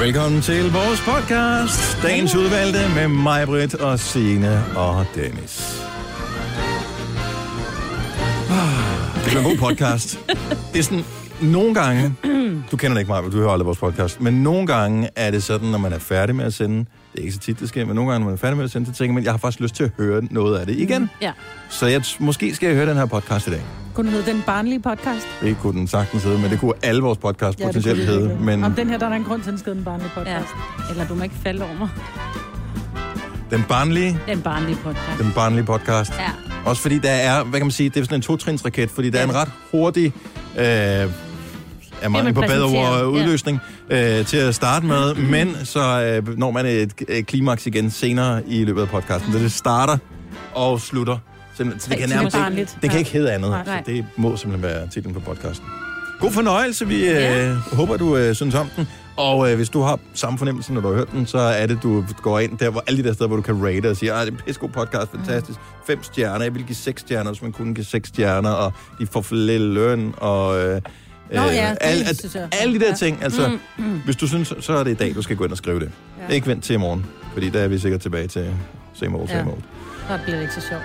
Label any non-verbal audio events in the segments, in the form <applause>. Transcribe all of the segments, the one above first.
Velkommen til vores podcast, dagens udvalgte med mig, Britt og Signe og Dennis. Ah, Det er en god podcast. Det er sådan, nogle gange, <clears throat> du kender det ikke mig, du hører aldrig vores podcast, men nogle gange er det sådan, når man er færdig med at sende, det er ikke så tit, det sker, men nogle gange, når man er færdig med at sende, så tænker man, jeg har faktisk lyst til at høre noget af det igen. Ja. Så jeg, måske skal jeg høre den her podcast i dag. Kunne den hedde Den Barnlige Podcast? Det kunne den sagtens hedde, men det kunne alle vores podcast Ja, det potentielt hedde. Men Om den her, der er der en grund til, at den skal hedde Den Barnlige Podcast. Ja. Eller du må ikke falde over mig. den barnlige, Den barnlige podcast. den barnlige podcast. Ja. Også fordi der er, hvad kan man sige, det er sådan en totrinsraket, fordi der er en ret hurtig, øh, er man på bedre ord, ja. udløsning øh, til at starte med, men så øh, når man et, et klimaks igen senere i løbet af podcasten. Så det starter og slutter. Simpelthen. Så det kan nærmest ikke, det kan Ja. ikke hedde andet. Nej. Så det må simpelthen være titlen på podcasten. God fornøjelse. Vi øh, Ja. håber, du øh, synes om den. Og øh, hvis du har samme fornemmelse, når du har hørt den, så er det, du går ind der, hvor alle de der steder, hvor du kan rate og sige, at det er en pissegod podcast, fantastisk. Fem stjerner, jeg vil give seks stjerner, hvis man kunne give seks stjerner, og de får for lidt løn, og... Øh, Nå ja, det alle, synes jeg. alle de der Ja. ting, altså, mm, mm. hvis du synes, så er det i dag, du skal gå ind og skrive det. Ja. Ikke vent til i morgen, fordi der er vi sikkert tilbage til same old, same Ja. old. Så bliver det ikke så sjovt.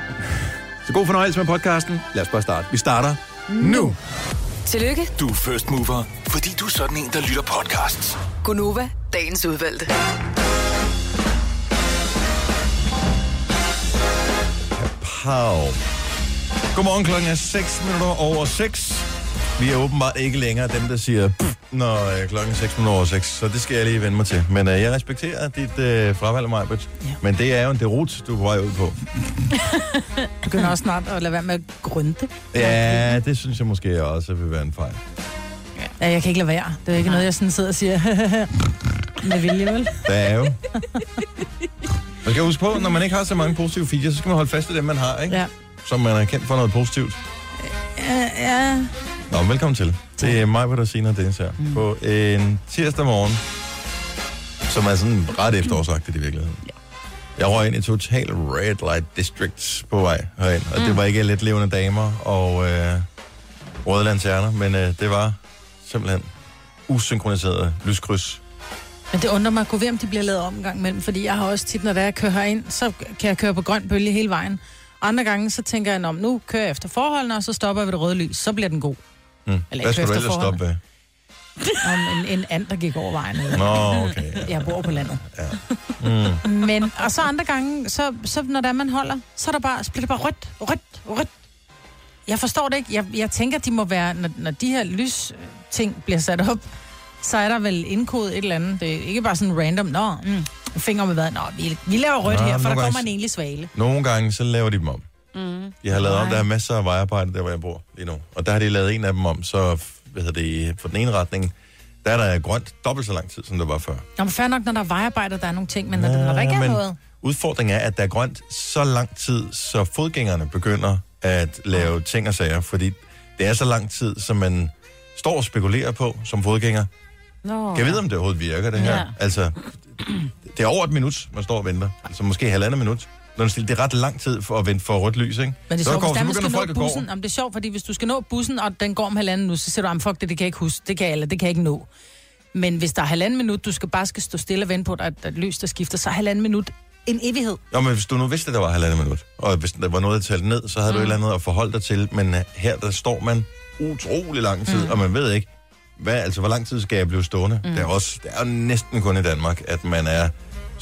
Så god fornøjelse med podcasten. Lad os bare starte. Vi starter nu. Tillykke, Du er first mover, fordi du er sådan en, der lytter podcasts. Gunova, dagens udvalgte. Pow. Godmorgen, klokken er 6 minutter over 6. Vi er åbenbart ikke længere dem, der siger, når øh, klokken er 6 minutter over 6, så det skal jeg lige vende mig til. Men øh, jeg respekterer dit øh, fravalg, Majbert. Ja. Men det er jo en derut, du er på vej ud på. Du begynder også snart at lade være med at grønte. Ja, det synes jeg måske også vil være en fejl. Ja, jeg kan ikke lade være. Det er jo ikke noget, jeg sådan sidder og siger <laughs> med vilje, vel? Der er jo. Man skal huske på, når man ikke har så mange positive features, så skal man holde fast i dem, man har, ikke? Ja. Som man er kendt for noget positivt. Ja, ja. Nå, velkommen til. Det er mig, der siger det her. Mm. På en tirsdag morgen, som er sådan ret efterårsagtigt i virkeligheden. Ja. Jeg røg ind i total red light district på vej herind, og mm. det var ikke let levende damer og øh, røde lanterner, men øh, det var simpelthen usynkroniseret lyskryds. Men det undrer mig, kunne vi om de bliver lavet om en gang imellem, fordi jeg har også tit, når jeg kører herind, så kan jeg køre på grøn bølge hele vejen. Andre gange, så tænker jeg, om nu kører jeg efter forholdene, og så stopper jeg ved det røde lys, så bliver den god. Mm. Eller Hvad skulle du ellers stoppe ved? <laughs> Om en, en and, der gik over vejen. Nå, okay. Ja. Jeg bor på landet. Mm. Men, og så andre gange, så, så når der man holder, så, er der bare, så bliver det bare rødt, rødt, rødt. Jeg forstår det ikke. Jeg, jeg tænker, de må være, når, når de her lys ting bliver sat op, så er der vel indkodet et eller andet. Det er ikke bare sådan random, nå, mm, finger med hvad, nå, vi, vi laver rødt Nå, her, for der gange- kommer en enlig svale. Nogle gange, så laver de dem om. Mm. De har lavet om, der er masser af vejarbejde der, hvor jeg bor lige nu. Og der har de lavet en af dem om, så hvad hedder det, for den ene retning, der er der grønt dobbelt så lang tid, som der var før. Nå, men fair nok, når der er vejarbejde, der er nogle ting, men når, når der ikke er noget... udfordringen er, at der er grønt så lang tid, så fodgængerne begynder at lave ting og sager, fordi det er så lang tid, som man står og spekulerer på som fodgænger. Nå, Kan jeg vide, om det overhovedet virker, det her? Ja. Altså, det er over et minut, man står og venter. Altså måske halvandet minut. Når det er ret lang tid for at vente for rødt lys, ikke? Men det er så sjovt, hvis der, man skal nå bussen. Jamen, det er sjovt, fordi hvis du skal nå bussen, og den går om halvanden nu, så siger du, at fuck det, det kan jeg ikke huske. Det kan jeg, eller det kan jeg ikke nå. Men hvis der er halvanden minut, du skal bare skal stå stille og vente på, at at et lys, der skifter, så er halvanden minut en evighed. Jo, men hvis du nu vidste, at der var halvandet minut, og hvis der var noget at tælle ned, så havde mm. du et eller andet at forholde dig til. Men øh, her, der står man utrolig lang tid, mm. og man ved ikke, hvad, altså, hvor lang tid skal jeg blive stående. Mm. Det, er også, det er jo næsten kun i Danmark, at man er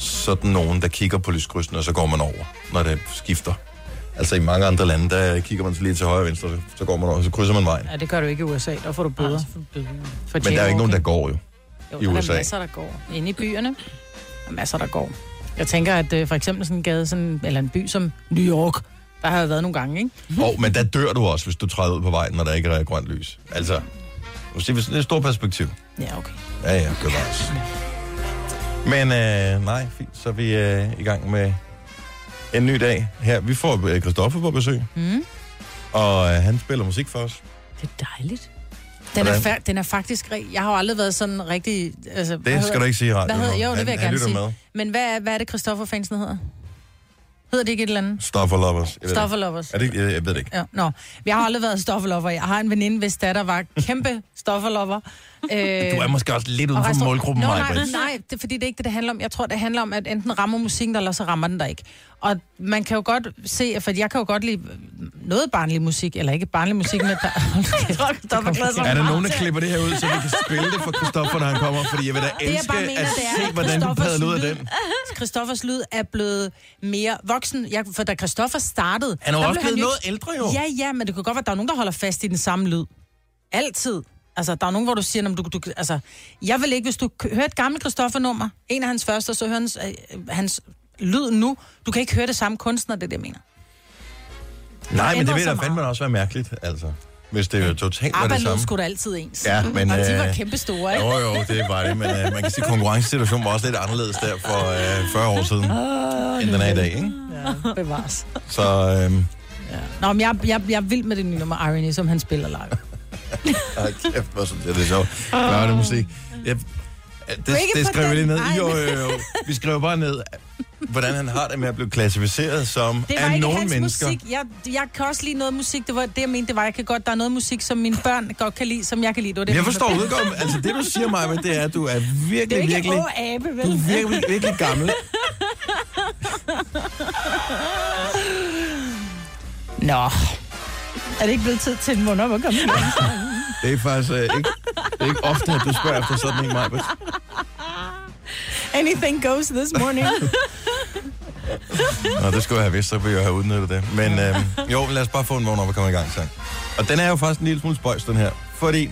sådan nogen, der kigger på lyskrydsen, og så går man over, når det skifter. Altså i mange andre lande, der kigger man så lige til højre og venstre, så- går man over, så krydser man vejen. Ja, det gør du ikke i USA. Der får du bøder. For Men der er jo ikke nogen, der går jo. jo, i der USA. er masser, der går. Inde i byerne. Der er masser, der går. Jeg tænker, at øh, for eksempel sådan en gade, sådan, eller en by som New York, der har jeg været nogle gange, ikke? <laughs> Og, men der dør du også, hvis du træder ud på vejen, når der ikke er grønt lys. Altså, du siger, det er et stort perspektiv. Ja, okay. Ja, ja, gør også. Men øh, nej, fint, så er vi øh, i gang med en ny dag her. Vi får øh, Christoffer på besøg, Mm. og øh, han spiller musik for os. Det er dejligt. Den er, fa- den er faktisk... Jeg har jo aldrig været sådan rigtig... Altså, Det skal hedder- du ikke sige i Hvad hedder, jo, det vil jeg han gerne sige. med. Men hvad, er- hvad er det, Christoffer fansen hedder? Hedder det ikke et eller andet? Stoffer Lovers. Stoffer. Lovers. Er det, ikke? jeg, jeg ved det ikke. Ja, nå. Jeg har aldrig været stofferlover. Jeg har en veninde, hvis datter var kæmpe stofferlover. Øh, Du er måske også lidt uden for restaur- målgruppen, Maja, nej, Britt. nej, det er fordi, det er ikke det, det handler om. Jeg tror, det handler om, at enten rammer musikken, eller så rammer den der ikke. Og man kan jo godt se, for jeg kan jo godt lide noget barnlig musik, eller ikke barnlig musik, men der... <laughs> Jeg tror, Er der nogen, der klipper det her ud, så vi kan spille det for Christoffer, når han kommer? Fordi jeg vil da jeg elske mener, at det er, se, at hvordan du Christoffers padler ud af lyd- den. Christoffers lyd er blevet mere voksen. Jeg, for da Christoffer startede... Han er jo der også blev blevet jo noget ældre, jo. Ja, ja, men det kan godt være, at der er nogen, der holder fast i den samme lyd. Altid. Altså, der er nogen, hvor du siger, "Nå, men du, du, altså, jeg vil ikke, hvis du hører et gammelt Christoffer-nummer, en af hans første, og så hører hans, øh, hans lyd nu, du kan ikke høre det samme kunstner, det er det, jeg mener. Nej, men det vil da fandme også være mærkeligt, altså. Hvis det jo totalt var ABBA det lød samme. sgu da altid ens. Ja, men... Og de var øh, kæmpe store, ikke? Jo, jo, det var det, men øh, man kan sige, at konkurrencesituationen var også lidt anderledes der for øh, 40 år siden, end den er i dag, ikke? Ja, bevares. Så øh, Nå, men jeg, jeg, jeg er vild med det nye nummer Irony, som han spiller live. Ej, kæft, hvor synes jeg, det er sjovt. Børnemusik. Jeg, det, det skrev vi lige ned. Jo, jo, jo. Vi skrev bare ned, hvordan han har det med at blive klassificeret som Det var af ikke nogle hans mennesker. musik. Jeg, jeg kan også lide noget musik. Det var det, jeg mente. Det var, jeg kan godt, der er noget musik, som mine børn godt kan lide, som jeg kan lide. Det var det, Jeg forstår udkommet. Altså, det du siger mig, det er, at du er Det er virkelig, ikke virkelig... Abe, vel? Du er virkelig, virkelig gammel. Nå. Er det ikke blevet tid til en måned om at komme i gang? Det er faktisk øh, ikke, det er ikke ofte, at du spørger efter sådan en, Majbert. Anything goes this morning. Nå, det skulle jeg have vidst, så ville jeg have udnyttet det. Men øh, jo, lad os bare få en vågn op og komme i gang, sang. Og den er jo faktisk en lille smule spøjs, den her. Fordi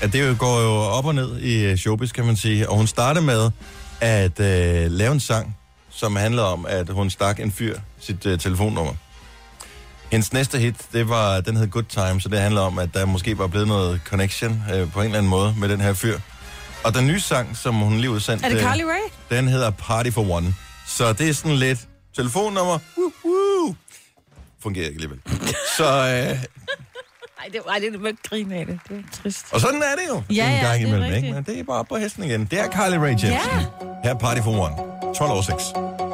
at det jo går jo op og ned i øh, showbiz, kan man sige. Og hun startede med at øh, lave en sang, som handler om, at hun stak en fyr sit øh, telefonnummer. Hendes næste hit, det var, den hed Good Time, så det handler om, at der måske var blevet noget connection øh, på en eller anden måde med den her fyr. Og den nye sang, som hun lige udsendte... er det øh, Carly Rae? den hedder Party for One. Så det er sådan lidt telefonnummer. Woo, woo. Fungerer ikke alligevel. <laughs> Så, øh, Ej, det var det, med grine af det. Det var trist. og sådan er det jo. Ja, en gang det er imellem, rigtigt. ikke? Men det er bare op på hesten igen. Det er Carly Rae Jepsen. Ja. Her er Party for One. 12 år 6.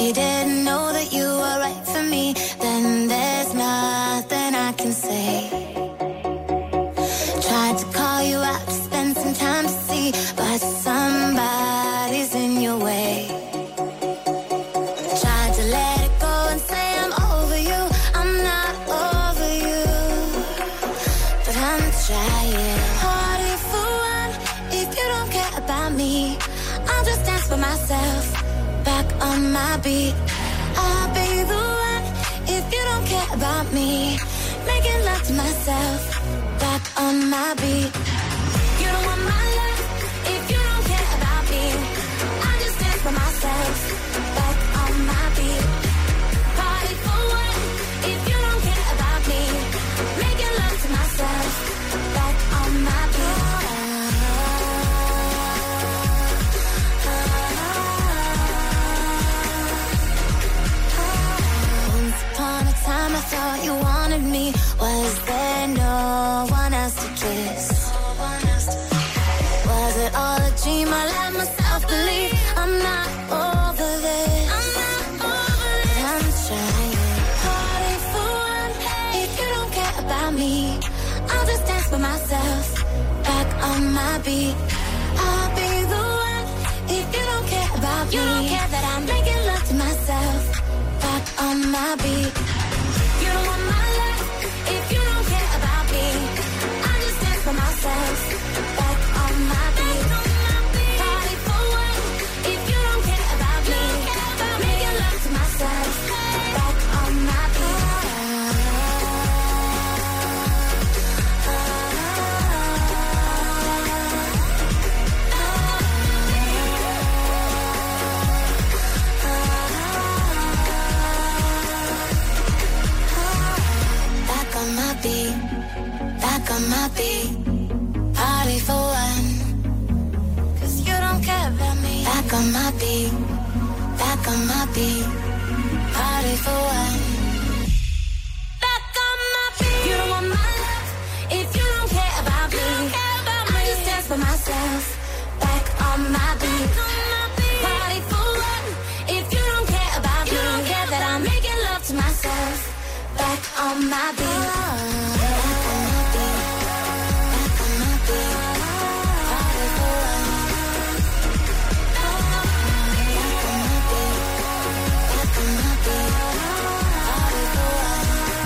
You didn't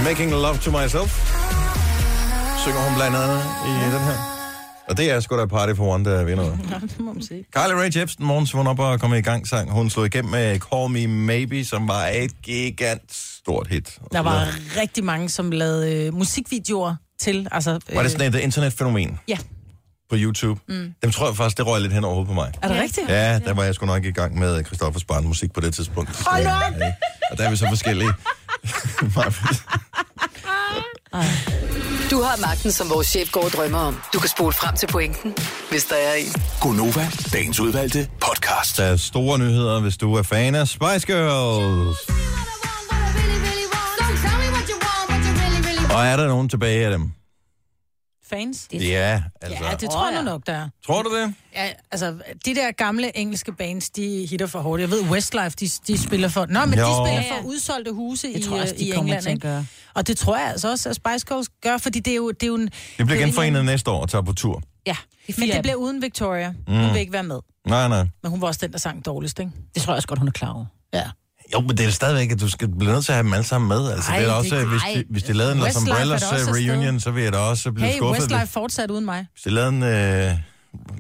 Making Love to Myself. Synger hun blandt andet i den her. Og det er sgu da Party for One, der vinder. <laughs> Ja, det må man sige. Carly Rae Jepsen, morgens vågn op og kom i gang sang. Hun slog igennem med Call Me Maybe, som var et gigant stort hit. Der var rigtig mange, som lavede øh, musikvideoer til. Altså, øh, Var det sådan et internetfænomen Ja. på YouTube? Mm. Dem tror jeg faktisk, det røg lidt hen over på mig. Er det rigtigt? Ja, der var jeg sgu nok i gang med Christoffers barn musik på det tidspunkt. Hold Så, øh, Og der er vi så forskellige. <laughs> <laughs> Du har magten, som vores chef går og drømmer om. Du kan spole frem til pointen, hvis der er en. Gonova, dagens udvalgte podcast. der er store nyheder, hvis du er fan af Spice Girls. Og er der nogen tilbage af dem? Fans? Ja, altså. Ja, det tror jeg nu nok, der er. Tror du det? Ja, altså, de der gamle engelske bands, de hitter for hårdt. Jeg ved, Westlife, de, de spiller for... Nå, men Jo. de spiller for udsolgte huse Det i, tror jeg også, de i England, til at ikke? gøre. Og det tror jeg altså også, at Spice Girls gør, fordi det er jo... Det, er jo en, bliver det er jo genforenet en- næste år og tager på tur. Ja, det Men det bliver uden Victoria. Hun vil ikke være med. Nej, nej. Men hun var også den, der sang dårligst, ikke? Det tror jeg også godt, hun er klar over. Ja. Jo, men det er stadigvæk, at du skal blive nødt til at have dem alle sammen med. Altså, Ej, det er det- også, hvis, de, hvis de lavede en Los Umbrellas afsted. reunion, så vil jeg da også blive Hey, skuffet. Westlife fortsat uden mig. Hvis de lavede en... Øh...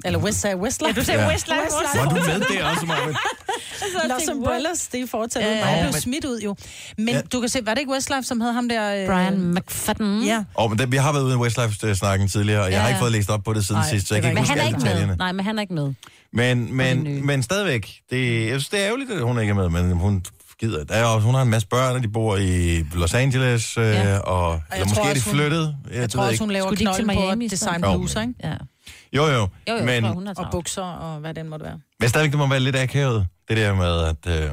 Eller Westside Westlife. Ja, du sagde Ja. Westlife også. Var du med det også, Marvind? Los Umbrellas, det er fortsat Ja, ja, blev smidt ud jo. Men Ja. du kan se, var det ikke Westlife, som havde ham der... Øh... Brian McFadden. Ja. Oh, men det, vi har været ude i Westlife-snakken tidligere, og jeg Ja, har ikke fået læst op på det siden Nej, sidst, så jeg kan er ikke Men huske han alle ikke med. detaljerne. Nej, men han er ikke med. Men, men, men stadigvæk, det, jeg synes, det er ærgerligt, at hun ikke er med, men hun gider. Der er også, hun har en masse børn, og de bor i Los Angeles, øh, Ja. og, eller tror måske er de flyttet. Jeg, Jeg tror også, hun laver knolden på design bluser, ikke? Ja. Jo, jo, Jo, jo, men, hun Og bukser, og hvad den måtte være. men stadigvæk, det må være lidt akavet, det der med, at, øh,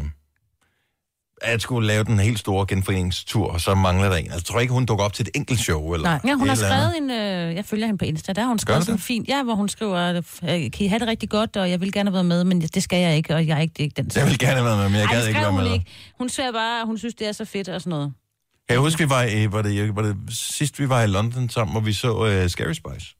at skulle lave den helt store genforeningstur, og så mangler der en. Altså, jeg tror ikke, hun dukker op til et enkelt show, eller Nej. Ja, hun har skrevet en, øh, jeg følger hende på Insta, der har hun skrevet sådan fint, ja, hvor hun skriver, øh, kan I have det rigtig godt, og jeg vil gerne være med, men det skal jeg ikke, og jeg er ikke, det er ikke den Jeg vil gerne være med, men jeg Ej, gad ikke skrev være hun med. ikke. Hun siger bare, at hun synes, det er så fedt og sådan noget. Kan jeg huske, vi var i, var det, var det sidst, vi var i London sammen, hvor vi så uh, Scary Spice?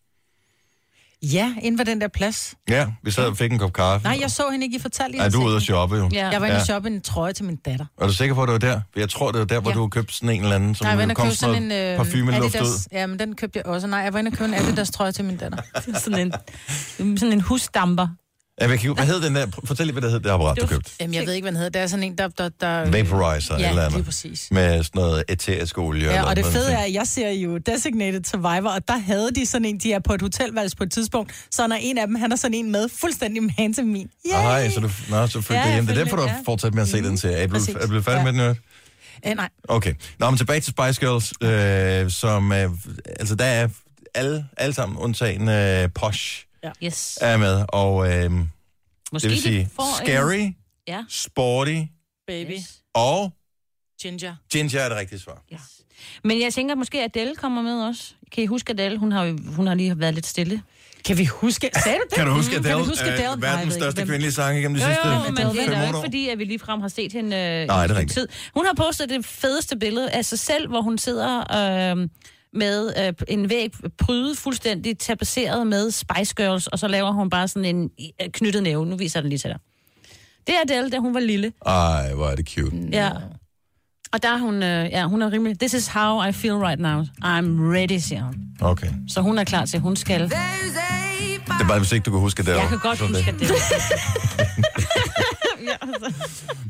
Ja, inden for den der plads. Ja, vi sad og fik en kop kaffe. Nej, jeg så hende ikke, I fortalte Nej, du er ude at shoppe jo. Ja. Jeg var inde Ja. og shoppe en trøje til min datter. Er du sikker på, at det var der? Jeg tror, det var der, hvor Ja. du købte sådan en eller anden, som Nej, jeg var kom købe sådan en noget øh, parfumeluft Adidas. ud. Ja, men den købte jeg også. Nej, jeg var inde og købe en Adidas trøje til min datter. <laughs> sådan en, sådan en husdamper. Ja, hvad, hvad hed den der? Fortæl lige, hvad det hed, det apparat, du købte. Jamen, jeg ved ikke, hvad den hedder. Det er sådan en, der... der, der Vaporizer eller Ja, andet. lige præcis. Med sådan noget æterisk olie. Ja, eller og det fede er, at jeg ser jo Designated Survivor, og der havde de sådan en, de er på et hotelværelse på et tidspunkt, så når en af dem, han har sådan en med, fuldstændig man til min. Yay! Ej, så du, nå, så følte Ja, det hjem. Det er derfor, du har fortsat med at se den serie. Er du, Præcis. er du blevet færdig Ja. med den, Jørgen? Øh, nej, Okay. Nå, men tilbage til Spice Girls, øh, som... Øh, altså, der er alle, alle sammen undtagen øh, Posh Yes. er med, og øh, Måske det vil sige de får en- Scary, Ja. Sporty baby. Yes. og Ginger. Ginger er det rigtige svar. Yes. Men jeg tænker måske, at Adele kommer med også. Kan I huske Adele? Hun har, jo- hun har lige været lidt stille. Kan vi huske... Sagde du det? Kan du huske Mm, Adele? Kan vi huske Adele? Øh, Nej, jeg verdens største kvindelige sang igennem de Jo, sidste jo, men det er jo ikke fordi, at vi ligefrem har set hende øh, Nej, det er tid. Hun har postet det fedeste billede af sig selv, hvor hun sidder øh, med øh, en væg prydet fuldstændig tapetseret med Spice Girls, og så laver hun bare sådan en øh, knyttet næve. Nu viser jeg den lige til dig. Det er Adele, da hun var lille. Ej, hvor er det cute. Ja. Og der er hun, øh, ja, hun er rimelig... This is how I feel right now. I'm ready, siger hun. Okay. Så hun er klar til, at hun skal. Det er bare, hvis ikke du kan huske Adele. Jeg kan godt Så det- <laughs> at det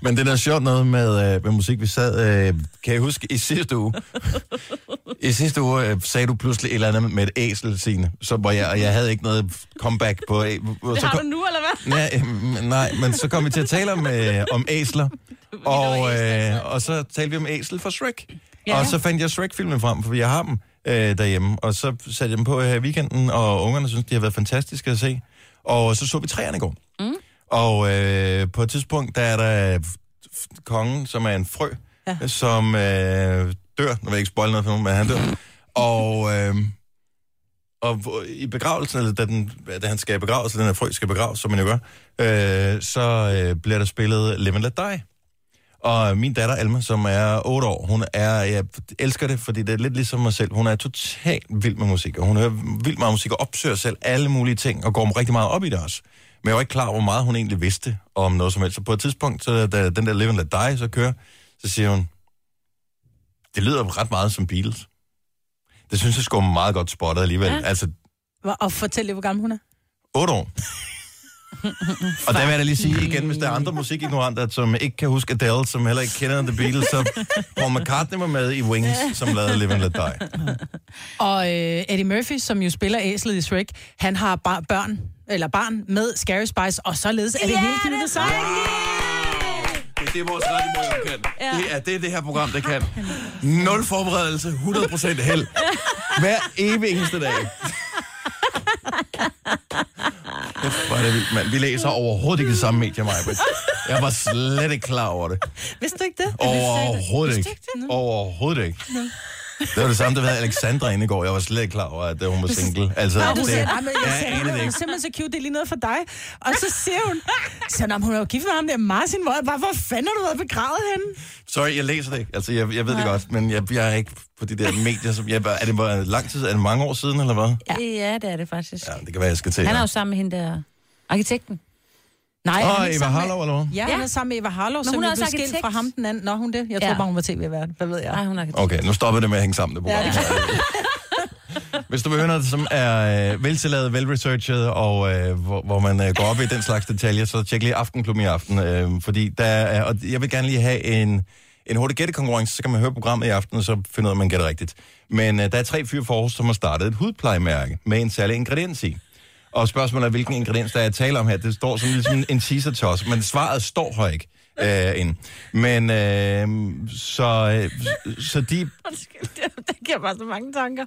Men det der er sjovt noget med, øh, med musik, vi sad... Øh, kan jeg huske, i sidste uge... I sidste uge øh, sagde du pludselig et eller andet med et æsel, Signe, så, hvor jeg, og jeg havde ikke noget comeback på... Øh, Det så har kom, du nu, eller hvad? Nej, øh, nej, men så kom vi til at tale om, øh, om æsler, og, øh, og så talte vi om æsel for Shrek. Ja. Ja. Og så fandt jeg Shrek-filmen frem, for jeg har dem øh, derhjemme, og så satte jeg dem på her i weekenden, og ungerne synes, de har været fantastiske at se. Og så så vi træerne i går. Mm. Og øh, på et tidspunkt, der er der kongen, som er en frø, ja. som øh, dør. Nu vil jeg ikke spoil noget for nogen, men han dør. Og, øh, og i begravelsen, eller da, den, da han skal begraves, eller den her frø skal begraves, som man jo gør, øh, så øh, bliver der spillet Live and Let Die. Og min datter Alma, som er 8 år, hun er, jeg elsker det, fordi det er lidt ligesom mig selv. Hun er totalt vild med musik, og hun hører vildt meget musik og opsøger selv alle mulige ting, og går rigtig meget op i det også. Men jeg var ikke klar over, hvor meget hun egentlig vidste om noget som helst. Så på et tidspunkt, så da den der Live and Let Die så kører, så siger hun, Det lyder ret meget som Beatles. Det synes jeg sgu meget godt spottet alligevel. Ja. Altså, Og fortæl lige, hvor gammel hun er. 8 år. <laughs> Og der vil jeg da lige sige igen, hvis der er andre musikignoranter, som ikke kan huske Adele, som heller ikke kender The Beatles, så Paul McCartney var med i Wings, som lavede Live and Let Die. Og øh, Eddie Murphy, som jo spiller æslet i Shrek, han har bar- børn, eller barn med Scary Spice, og således er det hele knyttet sammen. Det er det, vores radioprogram kan. Ja. Det er det, det her program, det kan. Nul forberedelse, 100% held. Hver evig eneste dag. Hvor er det vildt, mand. Vi læser overhovedet ikke det samme medie, Maja. Jeg var slet ikke klar over det. Vidste du ikke det? Overhovedet ikke. Overhovedet ikke. Det var det samme, der havde Alexandra inde i går. Jeg var slet ikke klar over, at øh, hun var single. Altså, Nå, du det, siger, nej, men jeg sagde, hun er simpelthen så cute, det er lige noget for dig. Og så siger hun, så, "Nå, men hun er jo gift med ham der Martin, hvor hvor fanden har du været begravet henne? Sorry, jeg læser det ikke. Altså, jeg, jeg ved det godt, men jeg, jeg er ikke på de der medier. Som, jeg, er det bare lang tid? Er det mange år siden, eller hvad? Ja. ja, det er det faktisk. Ja, det kan være, jeg skal til. Han er jo sammen med hende der arkitekten. Nej, Åh, Eva sammen med- Harlow, eller hvad? Ja, han er sammen med Eva Harlow, som hun er er også blevet skilt arkitekt. fra ham den anden. Nå, hun det? Jeg tror Ja. bare, hun var tv-vært. Hvad ved jeg? Nej, hun er. Okay, nu stopper det med at hænge sammen, det program. Ja. <laughs> Hvis du vil høre noget, som er øh, veltilladet, velresearchet, og øh, hvor, hvor man øh, går op i den slags detaljer, så tjek lige Aftenklubben i aften. Øh, fordi der er, og jeg vil gerne lige have en, en hurtig gættekonkurrence, så kan man høre programmet i aften, og så finde ud af, om man gætter rigtigt. Men øh, der er tre fyre for Aarhus, som har startet et hudplejemærke med en særlig ingrediens i. Og spørgsmålet er, hvilken ingrediens der er tale om her. Det står som ligesom en teaser til os, men svaret står her ikke. Øh, ind. Men øh, så, øh, så de <laughs> Undskyld, det, det giver bare så mange tanker.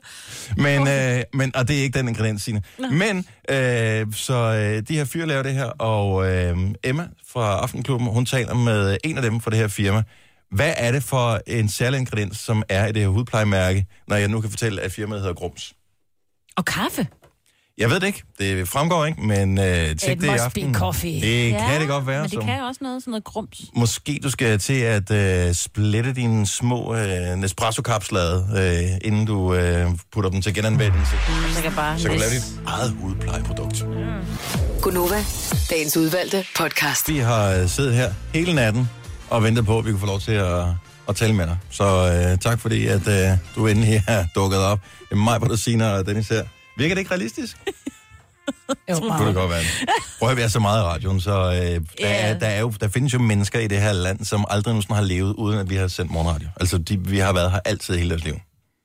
men, øh, men, og det er ikke den ingrediens, Signe. Men, øh, så øh, de her fyre laver det her, og øh, Emma fra Aftenklubben, hun taler med en af dem fra det her firma. Hvad er det for en særlig ingrediens, som er i det her hudplejemærke, når jeg nu kan fortælle, at firmaet hedder Grums? Og kaffe. Jeg ved det ikke. Det fremgår ikke, men øh, tjek It det i must be aften. coffee. Det ja, kan det godt være. Men det som. kan også noget, sådan noget grums. Måske du skal til at øh, splitte dine små øh, Nespresso-kapslade, øh, inden du øh, putter dem til genanvendelse. Så kan bare... Så kan du lave dit eget hudplejeprodukt. Gunova, dagens udvalgte podcast. Vi har øh, siddet her hele natten og ventet på, at vi kunne få lov til at, at tale med dig. Så øh, tak fordi, at øh, du endelig er dukket op. Det er mig, hvor du siger, og Dennis her. Virker det ikke realistisk? <laughs> Jo, Kunne det godt være. Prøv at være så meget i radioen, så øh, der, er, der, er jo, der findes jo mennesker i det her land, som aldrig nogensinde har levet, uden at vi har sendt morgenradio. Altså, de, vi har været her altid hele deres liv.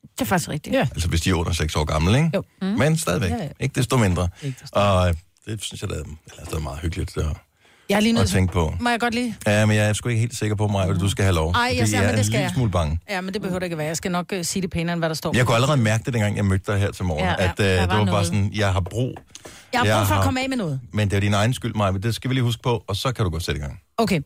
Det er faktisk rigtigt. Ja. Altså, hvis de er under 6 år gamle, ikke? Jo. Mm. Men stadigvæk. Ja, ja. Ikke desto mindre. Ikke desto Og øh, det synes jeg, der er, eller, det er meget hyggeligt at, Jeg er lige at nødt til... tænke på. Må jeg godt lige? Ja, men jeg er sgu ikke helt sikker på mig, at du skal have lov. Ej, jeg siger, men er det en skal lille jeg. smule bange. Ja, men det behøver det ikke være. Jeg skal nok uh, sige det pænere, end hvad der står. Jeg kunne allerede mærke det, dengang jeg mødte dig her til morgen, Ja, at ja, øh, der det var var bare noget. sådan, jeg har brug, Jeg har Jeg brug for har- at komme af med noget. men det er din egen skyld, Maja, det skal vi lige huske på, og så kan du godt sætte i gang. Okay.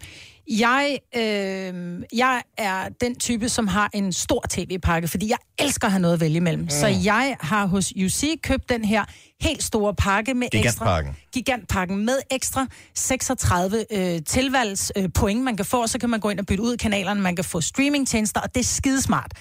Jeg, øh, jeg er den type, som har en stor tv-pakke, fordi jeg elsker at have noget at vælge imellem. Mm. Så jeg har hos UC købt den her helt store pakke med Gigantpakken. ekstra... Gigantpakken. med ekstra 36 øh, tilvalgs øh, man kan få, og så kan man gå ind og bytte ud kanalerne, man kan få streamingtjenester, og det er skidesmart.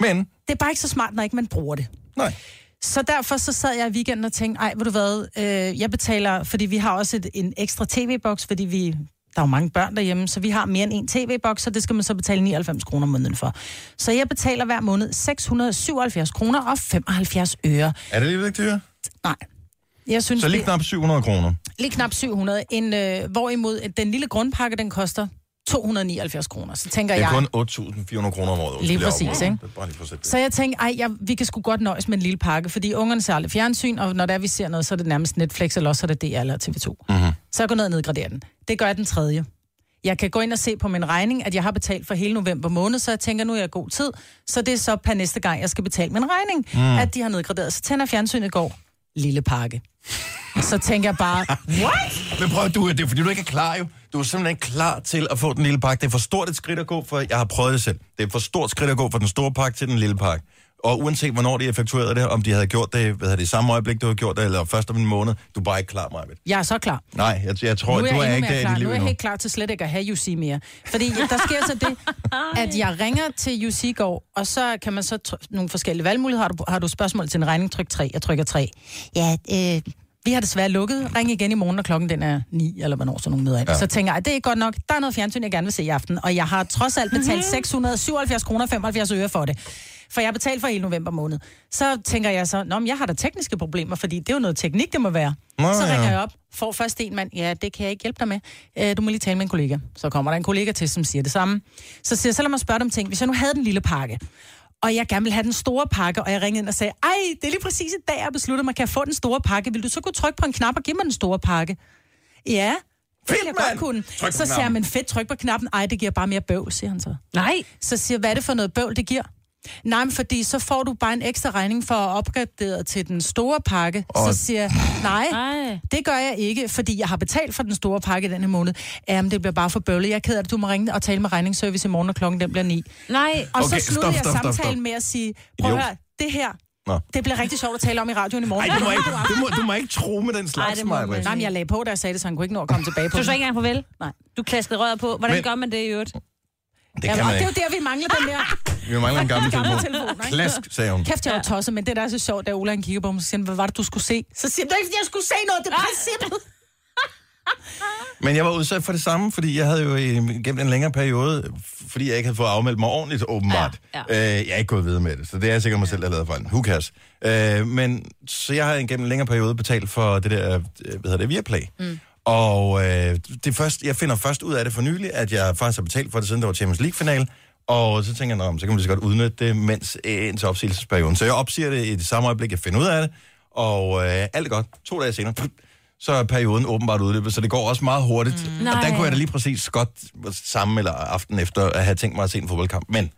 Men, Det er bare ikke så smart, når ikke man bruger det. nej, Så derfor så sad jeg i weekenden og tænkte, ej, ved du hvad, øh, jeg betaler, fordi vi har også et, en ekstra tv-boks, fordi vi, der er jo mange børn derhjemme, så vi har mere end en tv-boks, så det skal man så betale 99 kroner om måneden for. Så jeg betaler hver måned 677 kroner og 75 øre. er det lige vigtigt, høre? Nej. Jeg synes, Så lige knap 700 kroner. lige knap 700. En, øh, hvorimod den lille grundpakke, den koster 279 kroner. Så tænker Det er jeg... kun 8.400 kroner om året. Lige præcis, ikke? Det bare lige for. Så jeg tænkte, ej, jeg, vi kan sgu godt nøjes med en lille pakke, fordi ungerne ser aldrig fjernsyn, og når der vi ser noget, så er det nærmest Netflix, eller også er det DR eller TV2. Mm-hmm. Så jeg går ned og nedgraderer den. Det gør jeg den tredje. Jeg kan gå ind og se på min regning, at jeg har betalt for hele november måned, så jeg tænker, nu er jeg god tid. Så det er så per næste gang, jeg skal betale min regning, mm. at de har nedgraderet. Så tænder jeg fjernsynet går. Lille pakke. Så tænker jeg bare, <laughs> what? Men prøv, du, det er fordi, du ikke er klar jo. Du er simpelthen ikke klar til at få den lille pakke. Det er for stort et skridt at gå for, jeg har prøvet det selv. Det er for stort skridt at gå fra den store pakke til den lille pakke. Og uanset hvornår de effektuerede det, om de havde gjort det, hvad det, i samme øjeblik, du havde gjort det, eller først om en måned, du er bare ikke klar, Marvitt. Jeg er så klar. Nej, jeg, jeg tror, nu er du er ikke der i klar. dit liv Nu er jeg helt klar til slet ikke at have UC mere. Fordi der sker så det, <laughs> at jeg ringer til UC i går, og så kan man så tr- nogle forskellige valgmuligheder. Har du, har du spørgsmål til en regning? Tryk 3. Jeg trykker 3. Ja, øh, vi har desværre lukket. Ring igen i morgen, når klokken den er 9, eller hvornår sådan nogle møder ind. Ja. Ja. Så tænker jeg, det er godt nok. Der er noget fjernsyn, jeg gerne vil se i aften. Og jeg har trods alt betalt 677 kroner 75 øre for det. For jeg har betalt for hele november måned. Så tænker jeg så, Nå, men jeg har da tekniske problemer, fordi det er jo noget teknik, det må være. Nå, så ja. ringer jeg op, får først en mand, ja, det kan jeg ikke hjælpe dig med. Øh, Du må lige tale med en kollega. Så kommer der en kollega til, som siger det samme. Så siger jeg, så lad mig spørge dig om ting. Hvis jeg nu havde den lille pakke, og jeg gerne vil have den store pakke, og jeg ringede ind og sagde, ej, det er lige præcis i dag, jeg har besluttet mig, kan jeg få den store pakke? Vil du så kunne trykke på en knap og give mig den store pakke? Ja, det Fedt, vil jeg mand! godt kunne. Så siger men fedt, tryk på knappen. Ej, det giver bare mere bøvl, siger han så. Nej. Så siger hvad er det for noget bøvl, det giver? Nej, men fordi så får du bare en ekstra regning for at opgradere til den store pakke. Og- Så siger jeg, nej, Nej. det gør jeg ikke, fordi jeg har betalt for den store pakke den her måned. Jamen, det bliver bare for bøvlet. Jeg er ked af, at du må ringe og tale med regningsservice i morgen, når klokken den bliver ni. Nej. Og Okay, så slutter stop, jeg stop, stop, samtalen stop. med at sige, prøv at høre, det her, Nå. det bliver rigtig sjovt at tale om i radioen i morgen. Ej, du må, ikke, du, må, du må ikke tro med den slags, det må Maja. Nej, men jeg lagde på, da jeg sagde det, så han kunne ikke nå at komme tilbage på Du det. så ikke engang farvel? Nej. Du klaskede røret på. Hvordan Men- gør man det i øvrigt? Det Ja, kan og man det er jo der, vi mangler den der. Vi mangler en gammel Gammel telefon. telefon, ikke? Klask, sagde hun. Kæft, jeg var tosset, men det der er så sjovt, da Ola han kigger på mig, så siger han, hvad var det, du skulle se? Så siger han, er ikke, jeg skulle se noget, det er princippet. <laughs> Men jeg var udsat for det samme, fordi jeg havde jo i- gennem en længere periode, fordi jeg ikke havde fået afmeldt mig ordentligt, åbenbart. Ja, Øh, jeg er ikke gået videre med det, så det er sikkert mig selv, der har lavet fejl. Who cares? Øh, men så jeg har gennem en længere periode betalt for det der, øh, hvad hedder det, Viaplay. Mm. Og øh, det først, jeg finder først ud af det for nylig, at jeg faktisk har betalt for det, siden der var Champions League-final. Og så tænker jeg, "Nå, men så kan man så godt udnytte det, mens øh, indtil opsigelsesperioden. Så jeg opsiger det i det samme øjeblik, jeg finder ud af det. Og øh, alt er godt. To dage senere, så er perioden åbenbart udløbet, så det går også meget hurtigt. Mm. Og der kunne jeg da lige præcis godt samme eller aften efter at have tænkt mig at se en fodboldkamp. Men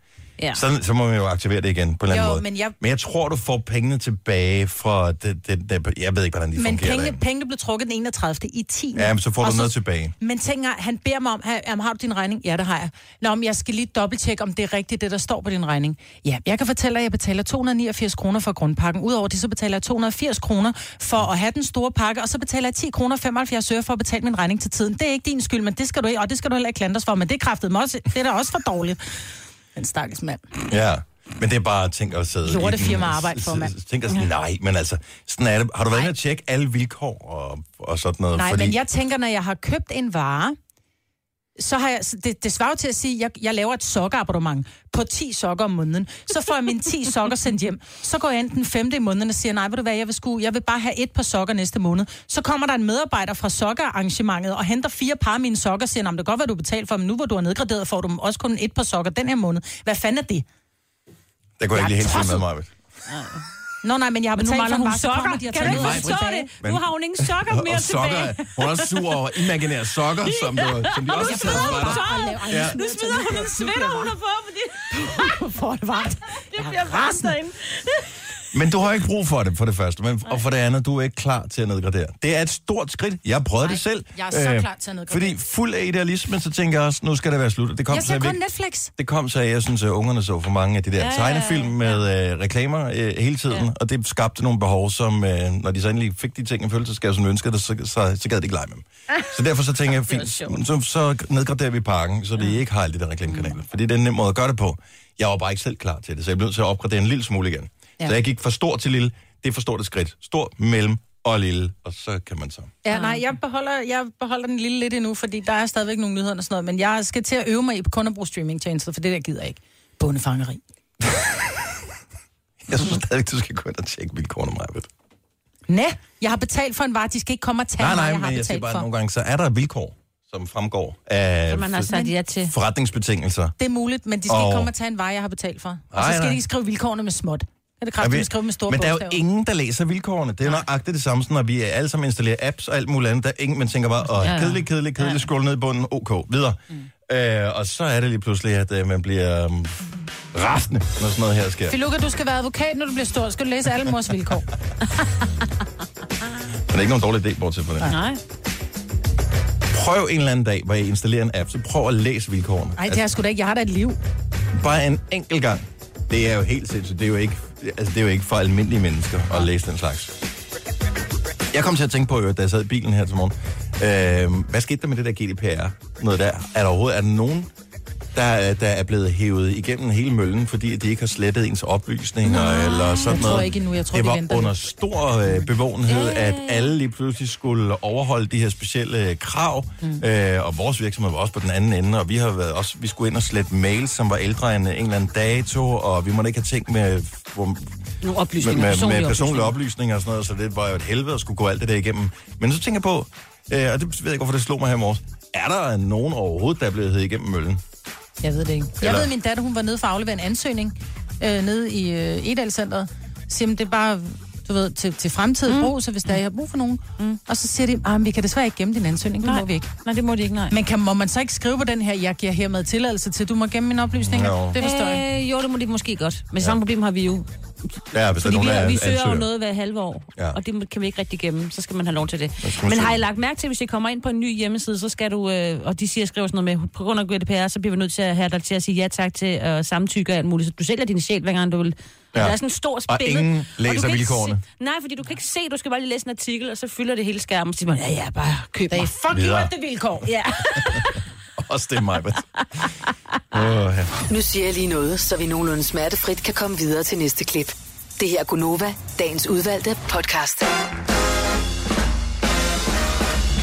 Ja. så, så må man jo aktivere det igen på en eller anden Jo, måde. men jeg- men jeg tror, du får pengene tilbage fra det, det, det, Jeg ved ikke, hvordan de Men fungerer. pengene, derinde. pengene blev trukket den 31. i 10. Ja, men så får Og du noget tilbage. Men tænker, han beder mig om, "Ha- jamen, har du din regning? Ja, det har jeg. Nå, men jeg skal lige dobbelttjekke, om det er rigtigt, det der står på din regning. Ja, jeg kan fortælle at jeg betaler 289 kroner for grundpakken. Udover det, så betaler jeg 280 kroner for at have den store pakke, og så betaler jeg 10 kroner 75 øre for at betale min regning til tiden. Det er ikke din skyld, men det skal du ikke, og det skal du heller ikke klandres for, men det er kraftet mig også, det er da også for dårligt. Den stakkels mand. Ja, men det er bare tænk at sidde... Lortefirma i den- arbejde for, mand. Tænk at sådan, nej, men altså, sådan er det. Har du været inde og tjekke alle vilkår og, og sådan noget? Nej, Fordi... men jeg tænker, når jeg har købt en vare, så har jeg, det, det svarer til at sige, at jeg, jeg laver et sokkerabonnement på 10 sokker om måneden. Så får jeg mine 10 <laughs> sokker sendt hjem. Så går jeg ind den femte i måneden og siger, nej, ved du hvad, jeg vil, sku, jeg vil bare have et par sokker næste måned. Så kommer der en medarbejder fra sokkerarrangementet og henter fire par af mine sokker og siger, "Nå, men det kan godt være, du betaler for, men nu hvor du har nedgraderet, får du også kun et par sokker den her måned. Hvad fanden er det? Det går jeg ikke lige er helt til med mig. Nå nej, men jeg har Men nu betalt for hun sokker. de og Kan du ikke forstå det? Nu har hun ingen sokker mere og sokker, tilbage. hun er også sur over imaginære sokker, <laughs> som, du, som de også har taget fra dig. Ja. Nu smider hun en sweater, hun har fået, fordi <laughs> For det varmt. det bliver varmt derinde. Men du har ikke brug for det, for det første. Men, og for det andet, du er ikke klar til at nedgradere. Det er et stort skridt. Jeg Nej, det selv. jeg er så klar til at nedgradere. Fordi fuld af idealisme, så tænker jeg også, nu skal det være slut. Det kom, Jeg så ser kun Netflix. Det kom så, jeg synes, at ungerne så for mange af de der ja, ja, ja. tegnefilm med øh, reklamer øh, hele tiden, ja. og det skabte nogle behov, som, øh, når de så endelig fik de ting, en følelsesgave, som de ønskede, så, så, så gad de ikke lege med dem. Så derfor så tænker jeg, <laughs> fint, så, så nedgraderer vi pakken, så de ikke har alle de der reklamekanaler. Fordi det er en nem måde at gøre det på. Jeg var bare ikke selv klar til det, så jeg blev nødt til at opgradere en lille smule igen. Ja. Så jeg gik fra stor til lille. Det er for stort et skridt. Stor, mellem og lille, og så kan man så. Ja, nej, jeg beholder, jeg beholder den lille lidt endnu, fordi der er stadigvæk nogle nyheder og sådan noget, men jeg skal til at øve mig i kun at bruge streamingtjenester, for det der gider jeg ikke. Bundefangeri. <laughs> Jeg synes stadigvæk, du skal gå ind og tjekke vilkårene, Maja. Næ, jeg har betalt for en vare, de skal ikke komme og tage Nej, mig, nej, jeg har men jeg siger bare, for. nogle gange, så er der vilkår, som fremgår af Som man har sagt ja til. forretningsbetingelser. Det er muligt, men de skal Og- ikke komme og tage en vare, jeg har betalt for. Og Nej, så skal nej. de ikke skrive vilkårene med småt. Er det Ja, kraftigt, vi- at skrive med store men der er jo ingen, der læser vilkårene. Det er jo nøjagtigt det samme, som når vi alle sammen installerer apps og alt muligt andet. Der er ingen, man tænker bare, åh, Ja, ja. kedeligt, kedeligt, kedeligt, scroll ned i bunden, ok, videre. Mm. Øh, og så er det lige pludselig, at øh, man bliver um, rasende, når sådan noget her sker. Filuka, du skal være advokat, når du bliver stor. Skal du læse alle mors vilkår? <laughs> <laughs> Men det er ikke nogen dårlig idé, bortset fra det. Nej. Prøv en eller anden dag, hvor I installerer en app, så prøv at læse vilkårene. Nej, det er sgu da ikke. Jeg har da et liv. Bare en enkelt gang. Det er jo helt sindssygt. Det er jo ikke, altså, det er jo ikke for almindelige mennesker at læse den slags. Jeg kom til at tænke på, øh, da jeg sad i bilen her til morgen. Øh, hvad skete der med det der GDPR? Noget der? Er der overhovedet er der nogen der, der er blevet hævet igennem hele møllen, fordi de ikke har slettet ens oplysninger eller sådan jeg tror noget. ikke endnu. Jeg tror, det de var venter under stor øh, bevågenhed, at alle lige pludselig skulle overholde de her specielle øh, krav, mm. øh, og vores virksomhed var også på den anden ende, og vi har været også, vi skulle ind og slette mails, som var ældre end en eller anden dato, og vi måtte ikke have ting med, hvor, Nogle med, oplysninger. med, personlige med personlige oplysninger. oplysninger og sådan noget, så det var jo et helvede at skulle gå alt det der igennem. Men så tænker jeg på, øh, og det ved jeg ikke, hvorfor det slog mig her i morges, er der nogen overhovedet, der er blevet hævet igennem møllen? Jeg ved det ikke. Jeg Eller- ved, at min datter, hun var nede for at aflevere en ansøgning øh, nede i øh, Edalcenteret. Siger, "Men det er bare, du ved, til, til fremtidig mm. brug, så hvis der er, jeg har brug for nogen. Mm. Og så siger de, ah, vi kan desværre ikke gemme din ansøgning, det Nej. må vi ikke. Nej, det må de ikke, nej. Men kan, må man så ikke skrive på den her, jeg giver hermed tilladelse til, du må gemme mine oplysninger? Jo. Det forstår jeg. Øh, jo, det må de måske godt. Men samme problem har vi jo. Ja, hvis Fordi der vi, er nogen, vi søger jo ansøger. noget hver halve år, Ja. og det kan vi ikke rigtig gemme. Så skal man have lov til det. Men har I lagt mærke til, hvis I kommer ind på en ny hjemmeside, så skal du, øh, og de siger, skriver sådan noget med, på grund af GDPR, så bliver vi nødt til at have dig til at sige ja tak til øh, samtykke og alt muligt. Så du sælger din sjæl, hver gang du vil. Ja. Der er sådan en stor Og billede. ingen læser ikke vilkårene. Se, nej, fordi du kan ikke se, du skal bare lige læse en artikel, og så fylder det hele skærmen, og så siger man, ja, ja, bare køb Det mig. fuck you, det vilkår. Ja. <laughs> <laughs> Også det mig, oh, ja. Nu siger jeg lige noget, så vi nogenlunde smertefrit kan komme videre til næste klip. Det her er Gunova, dagens udvalgte podcast.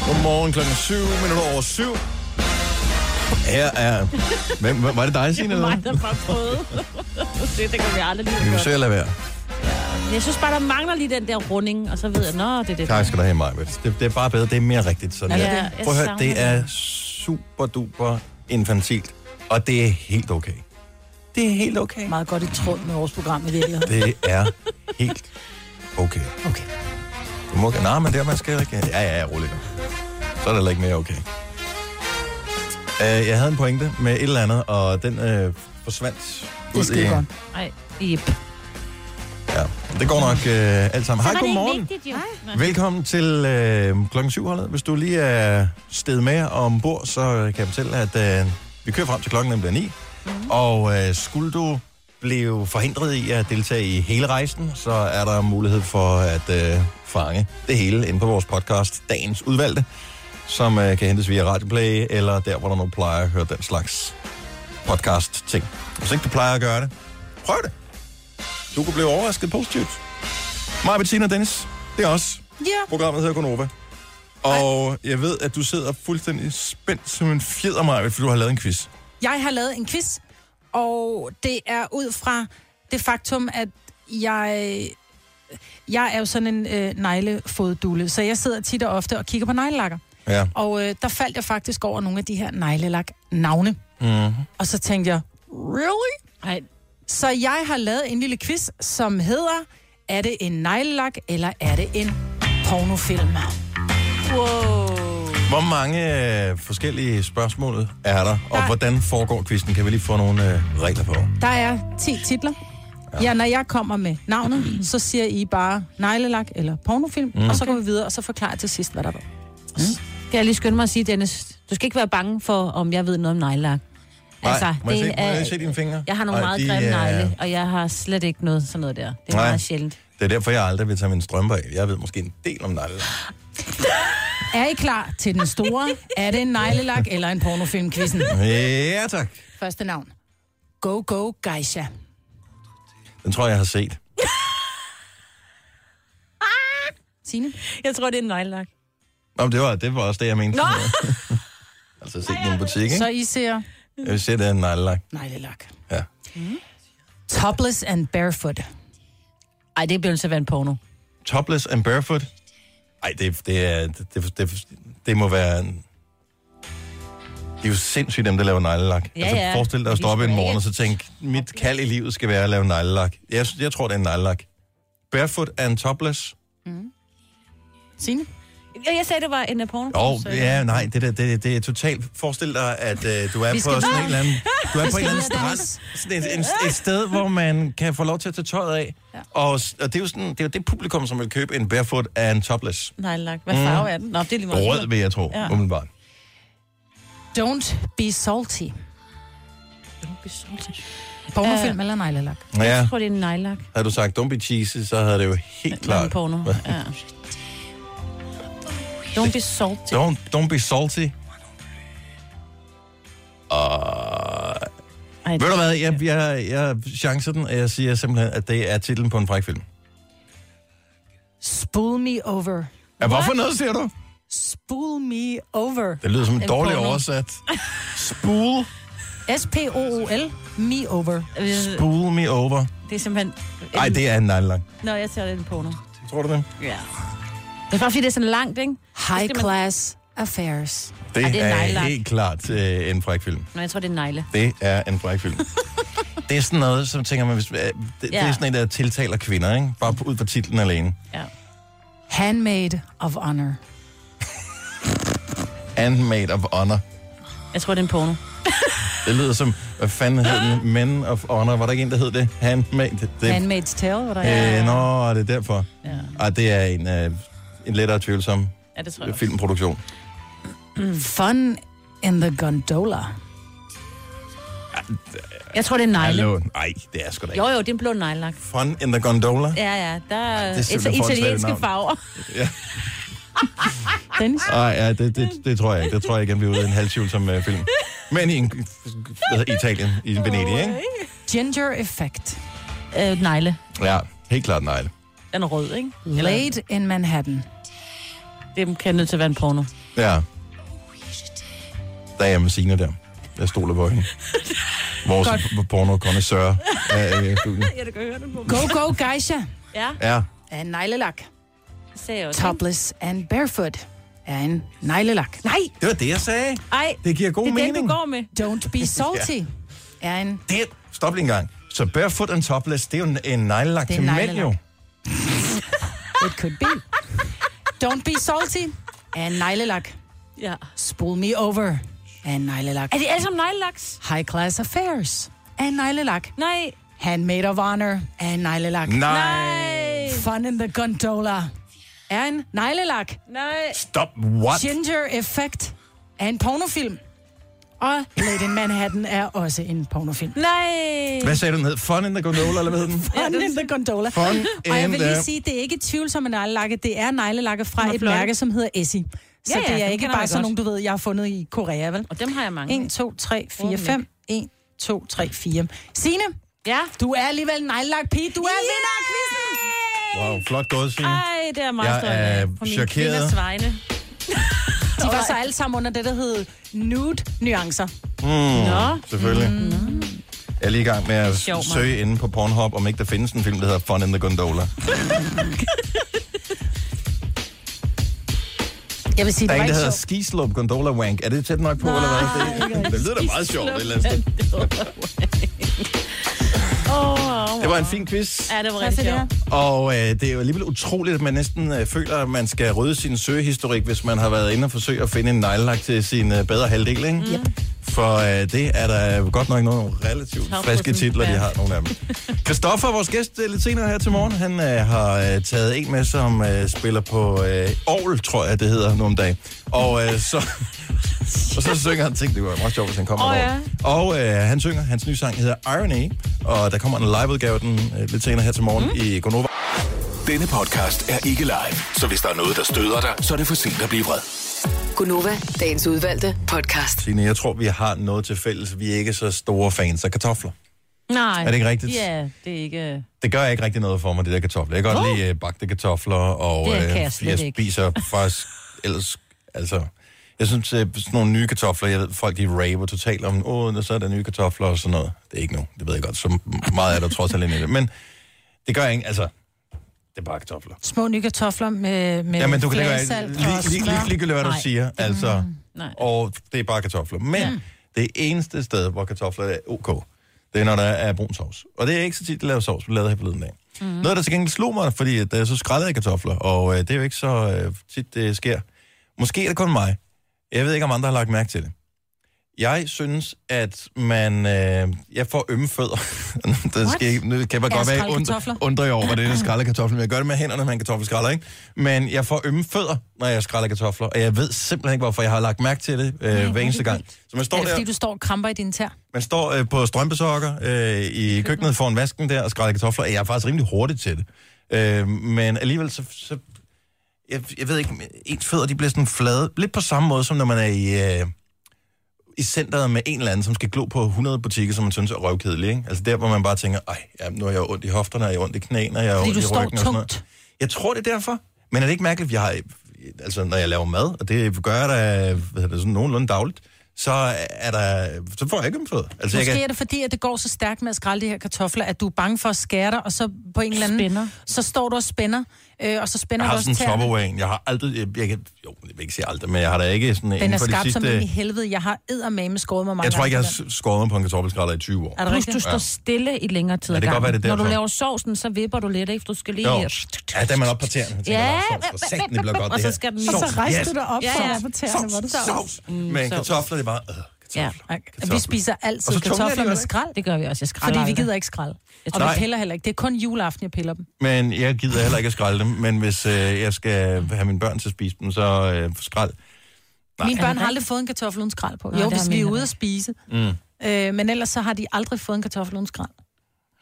Godmorgen klokken 7 minutter over 7. Her er... Hvem, hvem- var det dig, Signe? eller hvad? mig, der bare prøvede. <laughs> det, det kan vi aldrig lige Vi gøre. forsøger at lade være. Jeg synes bare, der mangler lige den der runding, og så ved jeg, nå, det er det. Tak skal du have, Maja. Det, det er bare bedre. Det er mere rigtigt. Sådan Ja, jeg Prøv at høre, det er super duper infantilt. Og det er helt okay. Det er helt okay. Meget godt i tråd med vores program i virkeligheden. Det er helt okay. Okay. Du må Nej, men det er man skal ikke. Ja, ja, ja, roligt. nu. Så er det ikke mere okay. Uh, jeg havde en pointe med et eller andet, og den uh, forsvandt Det er skide godt. Ej, yep. Det går nok uh, alt sammen. Hej, godmorgen. jo. Hej. Velkommen til øh, klokken 7 holdet. Hvis du lige er sted med ombord, så kan jeg fortælle, at øh, vi kører frem til klokken den bliver 9. Mm. Og øh, skulle du blive forhindret i at deltage i hele rejsen, så er der mulighed for at øh, fange det hele inde på vores podcast, Dagens Udvalgte, som øh, kan hentes via Radioplay, eller der, hvor der nu plejer at høre den slags podcast-ting. Hvis ikke du plejer at gøre det, prøv det. Du kunne blive overrasket positivt. Mig, Bettina og Dennis, det er os. Ja. Programmet hedder Gonova. Og jeg ved, at du sidder fuldstændig spændt som en fjeder, Maja, for du har lavet en quiz. Jeg har lavet en quiz, og det er ud fra det faktum, at jeg... Jeg er jo sådan en øh, neglefoddulle, så jeg sidder tit og ofte og kigger på neglelakker. Ja. Og øh, der faldt jeg faktisk over nogle af de her neglelak-navne. Mm-hmm. Og så tænkte jeg, really? Ej, Så jeg har lavet en lille quiz, som hedder, er det en neglelak, eller er det en pornofilm? Hvor mange øh, forskellige spørgsmål er der, og Der- hvordan foregår quizzen? Kan vi lige få nogle øh, regler på? Der er 10 titler. Ja, når jeg kommer med navnet, så siger I bare neglelak eller pornofilm, mm. og så går vi videre, og så forklarer jeg til sidst, hvad der var. skal jeg lige skynde mig at sige, Dennis, du skal ikke være bange for, om jeg ved noget om neglelak. Nej, må, jeg se, må jeg se dine fingre? Jeg har nogle Ej, meget de grimme er- negle, og jeg har slet ikke noget sådan noget der. Det er Nej. meget sjældent. Det er derfor, jeg aldrig vil tage mine strømper af. Jeg ved måske en del om negle. <laughs> Er I klar til den store? Er det en neglelak eller en pornofilm-quizzen? Ja, tak. Første navn. Go Go Geisha. Den tror jeg, jeg har set. <laughs> Signe? Jeg tror, det er en neglelak. Nå, men det var, det var også det, jeg mente. Nå! <laughs> altså, set en butik, ikke? Så I ser Jeg vil se, det er en neglelak. neglelak. Ja. Topless and barefoot. Ej, det bliver nødt til at være en porno. Topless and barefoot? Ej, det, det, er, det, det, det, det må være... En... Det er jo sindssygt, dem der laver neglelak. Ja, altså, ja. forestil dig at op en morgen og så tænke, mit kald i livet skal være at lave neglelak. Jeg, jeg tror, det er en neglelak. Barefoot and topless? Signe? Jeg sagde, det var en uh, porno. Jo, oh, ja, nej, det, det, det, det er totalt... Forestil dig, at uh, du er på sådan en eller anden... Du er på en eller anden strand. Sådan et, et, et sted, hvor man kan få lov til at tage tøjet af. Ja. Og, og det er jo sådan, det er jo det publikum, som vil købe en barefoot and topless. Neglelak. Hvad farve er den? Nå, det er lige meget. Rød, vil jeg tro, ja. Umiddelbart. Don't be salty. Jeg Pornofilm eller neglelak? Ja, tror, det er en neglelak. havde du sagt don't be cheesy, så havde det jo helt En klart... porno. <laughs> Ja. Don't be salty. Don't, don't be salty. Og Ej, Ved du hvad, jeg, jeg, jeg chancer den, og jeg siger simpelthen, at det er titlen på en fræk film. Spool me over. Ja, hvorfor noget, siger du? Spool me over. Det lyder som en En dårlig porno. oversat. Spool, S-P-O-O-L, me over. Spool me over. Det er simpelthen... Nej, det er en nejlang. Nå, jeg tager det en porno. Tror du det? Ja. Det er bare fordi, det er sådan langt, ikke? High man- class affairs. Det, Ej, det er er, helt klart øh, en fræk film. Nå, jeg tror, det er negle. Det er en fræk film. <laughs> det er sådan noget, som tænker man, hvis, øh, det, det er Ja. sådan en, der tiltaler kvinder, ikke? Bare på- ud fra titlen alene. Ja. Handmaid of honor. Handmaid of Honor. Jeg tror, det er en porno. <laughs> Det lyder som, hvad fanden hed den? Men of Honor. Var der ikke en, der hed det? Handmaid? Det, Handmaid's Tale, var der øh, nå, det er derfor. Ja. Ej, det er en, øh, en lettere tvivlsom ja, det tror jeg også. filmproduktion. Fun in the gondola. Jeg tror, det er negle. Hallo? Nej, det er sgu da ikke. Jo, jo, det er en blå neglelak. Fun in the Gondola. Ja, ja, der er, det er et italienske farver. Ja. <laughs> Dennis? Ej, ja, det, det, det, tror jeg ikke. Det tror jeg ikke, bliver ude i en halvtvivlsom uh, film. Men i, en, hvad Italien, i Venedig, ikke? Ginger effect. Øh, negle. Ja, helt klart nej. Den er rød, ikke? Late in Manhattan. Det kan nødt til at være en porno. Ja. Der er jeg med Signe der. Jeg stoler på hende. Vores af øh, filmen. Ja, det <laughs> kan høre det på Go, go, Geisha. Ja, Ja, Er en neglelak. Topless and barefoot. Er en neglelak. Nej, det var det, jeg sagde. ej, Det giver god det er mening. den, du går med. Don't be <laughs> salty. Er en... Det, stop lige en gang. Så barefoot and topless, det er jo en, en neglelak til en mænd jo. Neglelak. It could be. Don't be salty. and en neglelak. Ja. Spool me over. and en neglelak. Er de alle sammen neglelaks? High class affairs. and en neglelak. Nej. Handmaid of honor. and en neglelak. Nej. Nej. Fun in the gondola. and en neglelak. Nej. Stop. What? Ginger Effect and en pornofilm. Og Lady in Manhattan er også en pornofilm. Nej. Hvad sagde du, den hed? Fun in the gondola, eller hvad hed den? <laughs> Fun in the gondola. Fun Og jeg vil lige sige, det er ikke tvivlsomme neglelakke. Det er neglelakke fra er et mærke, som hedder Essie. Så Ja, ja, det er ikke bare sådan nogle, du ved, jeg har fundet i Korea, vel? Og dem har jeg mange. 1, 2, 3, 4, Åbne. 5. 1, 2, 3, 4. Signe, Ja. du er alligevel en neglelak pige. Du er yeah! vinder af quizzen. Wow, flot gået, Signe. Ej, det er meget Jeg er. På mine chokeret. kvinders vegne. De var så alle sammen under det, der hed nude-nuancer. Nå. Selvfølgelig. Mm. Jeg er lige i gang med at Mark. søge inde på Pornhub, om ikke der findes en film, der hedder Fun in the Gondola. <laughs> Jeg vil sige, Der det er var en, der ikke hedder sjovt. Skislup Gondola Wank. Er det tæt nok på, eller hvad? Det, det lyder da meget sjovt et eller andet sted. Det var en fin quiz. Ja, det var rigtig sjovt. Og øh, det er jo alligevel utroligt, at man næsten øh, føler, at man skal rydde sin søgehistorik, hvis man har været inde og forsøge at finde en neglelak til sin øh, bedre halvdel, ikke? Yep. For øh, det er der godt nok nogle relativt friske titler, de har, nogle af dem. Christoffer, vores gæst øh, lidt senere her til morgen, han øh, har øh, taget en med, som øh, spiller på øh, Aarhus, tror jeg, det hedder om dagen. Og øh, så... <laughs> Og så synger han ting, det var meget sjovt, hvis han kommer oh, ja. Og øh, han synger, hans nye sang hedder Irony, og der kommer en liveudgave den øh, lidt senere her til morgen mm. i Gonova. Denne podcast er ikke live, så hvis der er noget, der støder dig, så er det for sent at blive vred. Gunova, dagens udvalgte podcast. Signe, jeg tror, vi har noget til fælles. Vi er ikke så store fans af kartofler. Nej. Er det ikke rigtigt? Ja, det er ikke... Det gør ikke rigtig noget for mig, det der kartofler. Jeg kan godt Nå. lide uh, bagte kartofler, og Det kan øh, jeg slet jeg ikke. spiser faktisk <laughs> ellers... Altså, jeg synes, øh, sådan nogle nye kartofler, jeg ved, folk de raver totalt om, åh, oh, så er der nye kartofler og sådan noget. Det er ikke nu, det ved jeg godt. Så meget er der trods alt inde i det. Men det gør jeg ikke, altså... Det er bare kartofler. Små nye kartofler med, med Ja, men du kan flagesalt lige, lige, lige, lige, hvad du siger. Altså, Nej. og det er bare kartofler. Men ja. det eneste sted, hvor kartofler er ok, det er, når der er brun sovs. Og det er ikke så tit, at lave sovs, vi lavede her forleden dag. Mm. Noget, der til gengæld slog mig, fordi at, øh, så skrællede jeg kartofler, og øh, det er jo ikke så øh, tit, det sker. Måske er det kun mig. Jeg ved ikke, om andre har lagt mærke til det. Jeg synes, at man... Øh, jeg får ømme fødder. <laughs> det skal, nu kan jeg godt være und, undre over, det er, der <clears throat> skræller kartofler. Men jeg gør det med hænderne, når man kartoffelskræller, ikke? Men jeg får ømme fødder, når jeg skræller kartofler. Og jeg ved simpelthen ikke, hvorfor jeg har lagt mærke til det øh, hver eneste gang. Så man står Er det, der... fordi du står og kramper i din tær? Man står øh, på strømpesokker øh, i køkkenet foran vasken der og skræller kartofler. Jeg er faktisk rimelig hurtig til det. Øh, men alligevel så... så jeg, jeg ved ikke, ens fødder de bliver sådan flade. Lidt på samme måde, som når man er i... Øh, i centret med en eller anden, som skal glo på 100 butikker, som man synes er røvkedelig, ikke? Altså der, hvor man bare tænker, ej, ja, nu er jeg ondt i hofterne, jeg er ondt i knæene, jeg er Fordi ondt du i står ryggen og sådan noget. tungt. Jeg tror, det er derfor. Men er det ikke mærkeligt, at jeg har, altså når jeg laver mad, og det gør jeg da, hvad det, sådan nogenlunde dagligt, så er der, så får jeg ikke ømfødder. Altså, jeg Måske kan, er det fordi, at det går så stærkt med at skrælle de her kartofler, at du er bange for at skære dig, og så på en eller anden... Spænder. Så står du og spænder, øh, og så spænder jeg har også sådan en topperware Jeg har aldrig, jeg, jeg kan, jo, jeg vil ikke sige aldrig, men jeg har da ikke sådan Den er for de skarp som sidste... ind i helvede. Jeg har eddermame skåret mig mange Jeg tror ikke, jeg har skåret mig på en kartoffelskræller i 20 år. Er det Plus, du står stille i længere tid Ja, det kan godt være, det er Når du derfor. laver sovsen, så vipper du lidt, ikke? For Du skal lige... Jo. Ja, der er man oppe på tæerne. Ja, ja, og så skal den- Og så rejste yes. du dig op, Ja, ja. på tæerne, hvor du Sovs, sov. sovs. Men kartofler, det er bare... Øh, Ja. kartofler. Vi spiser altid er kartofler med skrald, Det gør vi også. Jeg skræller fordi vi gider ikke skrald. Og tror- vi piller heller ikke. Det er kun juleaften, jeg piller dem. Men jeg gider heller ikke at skrælle dem. Men hvis øh, jeg skal have mine børn til at spise dem, så øh, skrald. Mine Er børn har aldrig fået en kartoffel uden skrald på. Nej, Jo, hvis vi er mine ude at spise. Mm. Øh, men ellers så har de aldrig fået en kartoffel uden skrald.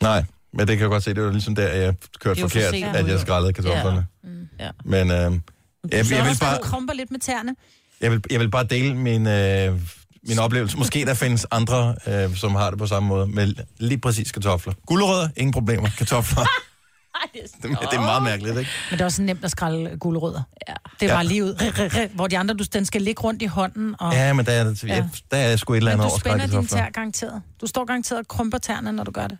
Nej, men det kan jeg godt se. Det var ligesom der, jeg kørte er for forkert, sent at jeg skrællede kartoflerne. Ja. Men øh, jeg, jeg, vil også, bare... bare... krumper lidt med tæerne. Jeg vil, jeg vil bare dele min, øh, min oplevelse. Måske der findes andre, øh, som har det på samme måde, med lige præcis kartofler. Gulerødder, ingen problemer. Kartofler, <laughs> det, det er meget mærkeligt, ikke? Men det er også nemt at skrælle gulerødder. Ja. Det er Ja. bare lige ud. Hvor de andre, du, den skal ligge rundt i hånden. Og... Ja, men der er, ja. der er sgu et eller Men andet du over spænder dine kartofler. tær garanteret. Du står garanteret og krumper tæerne, når du gør det.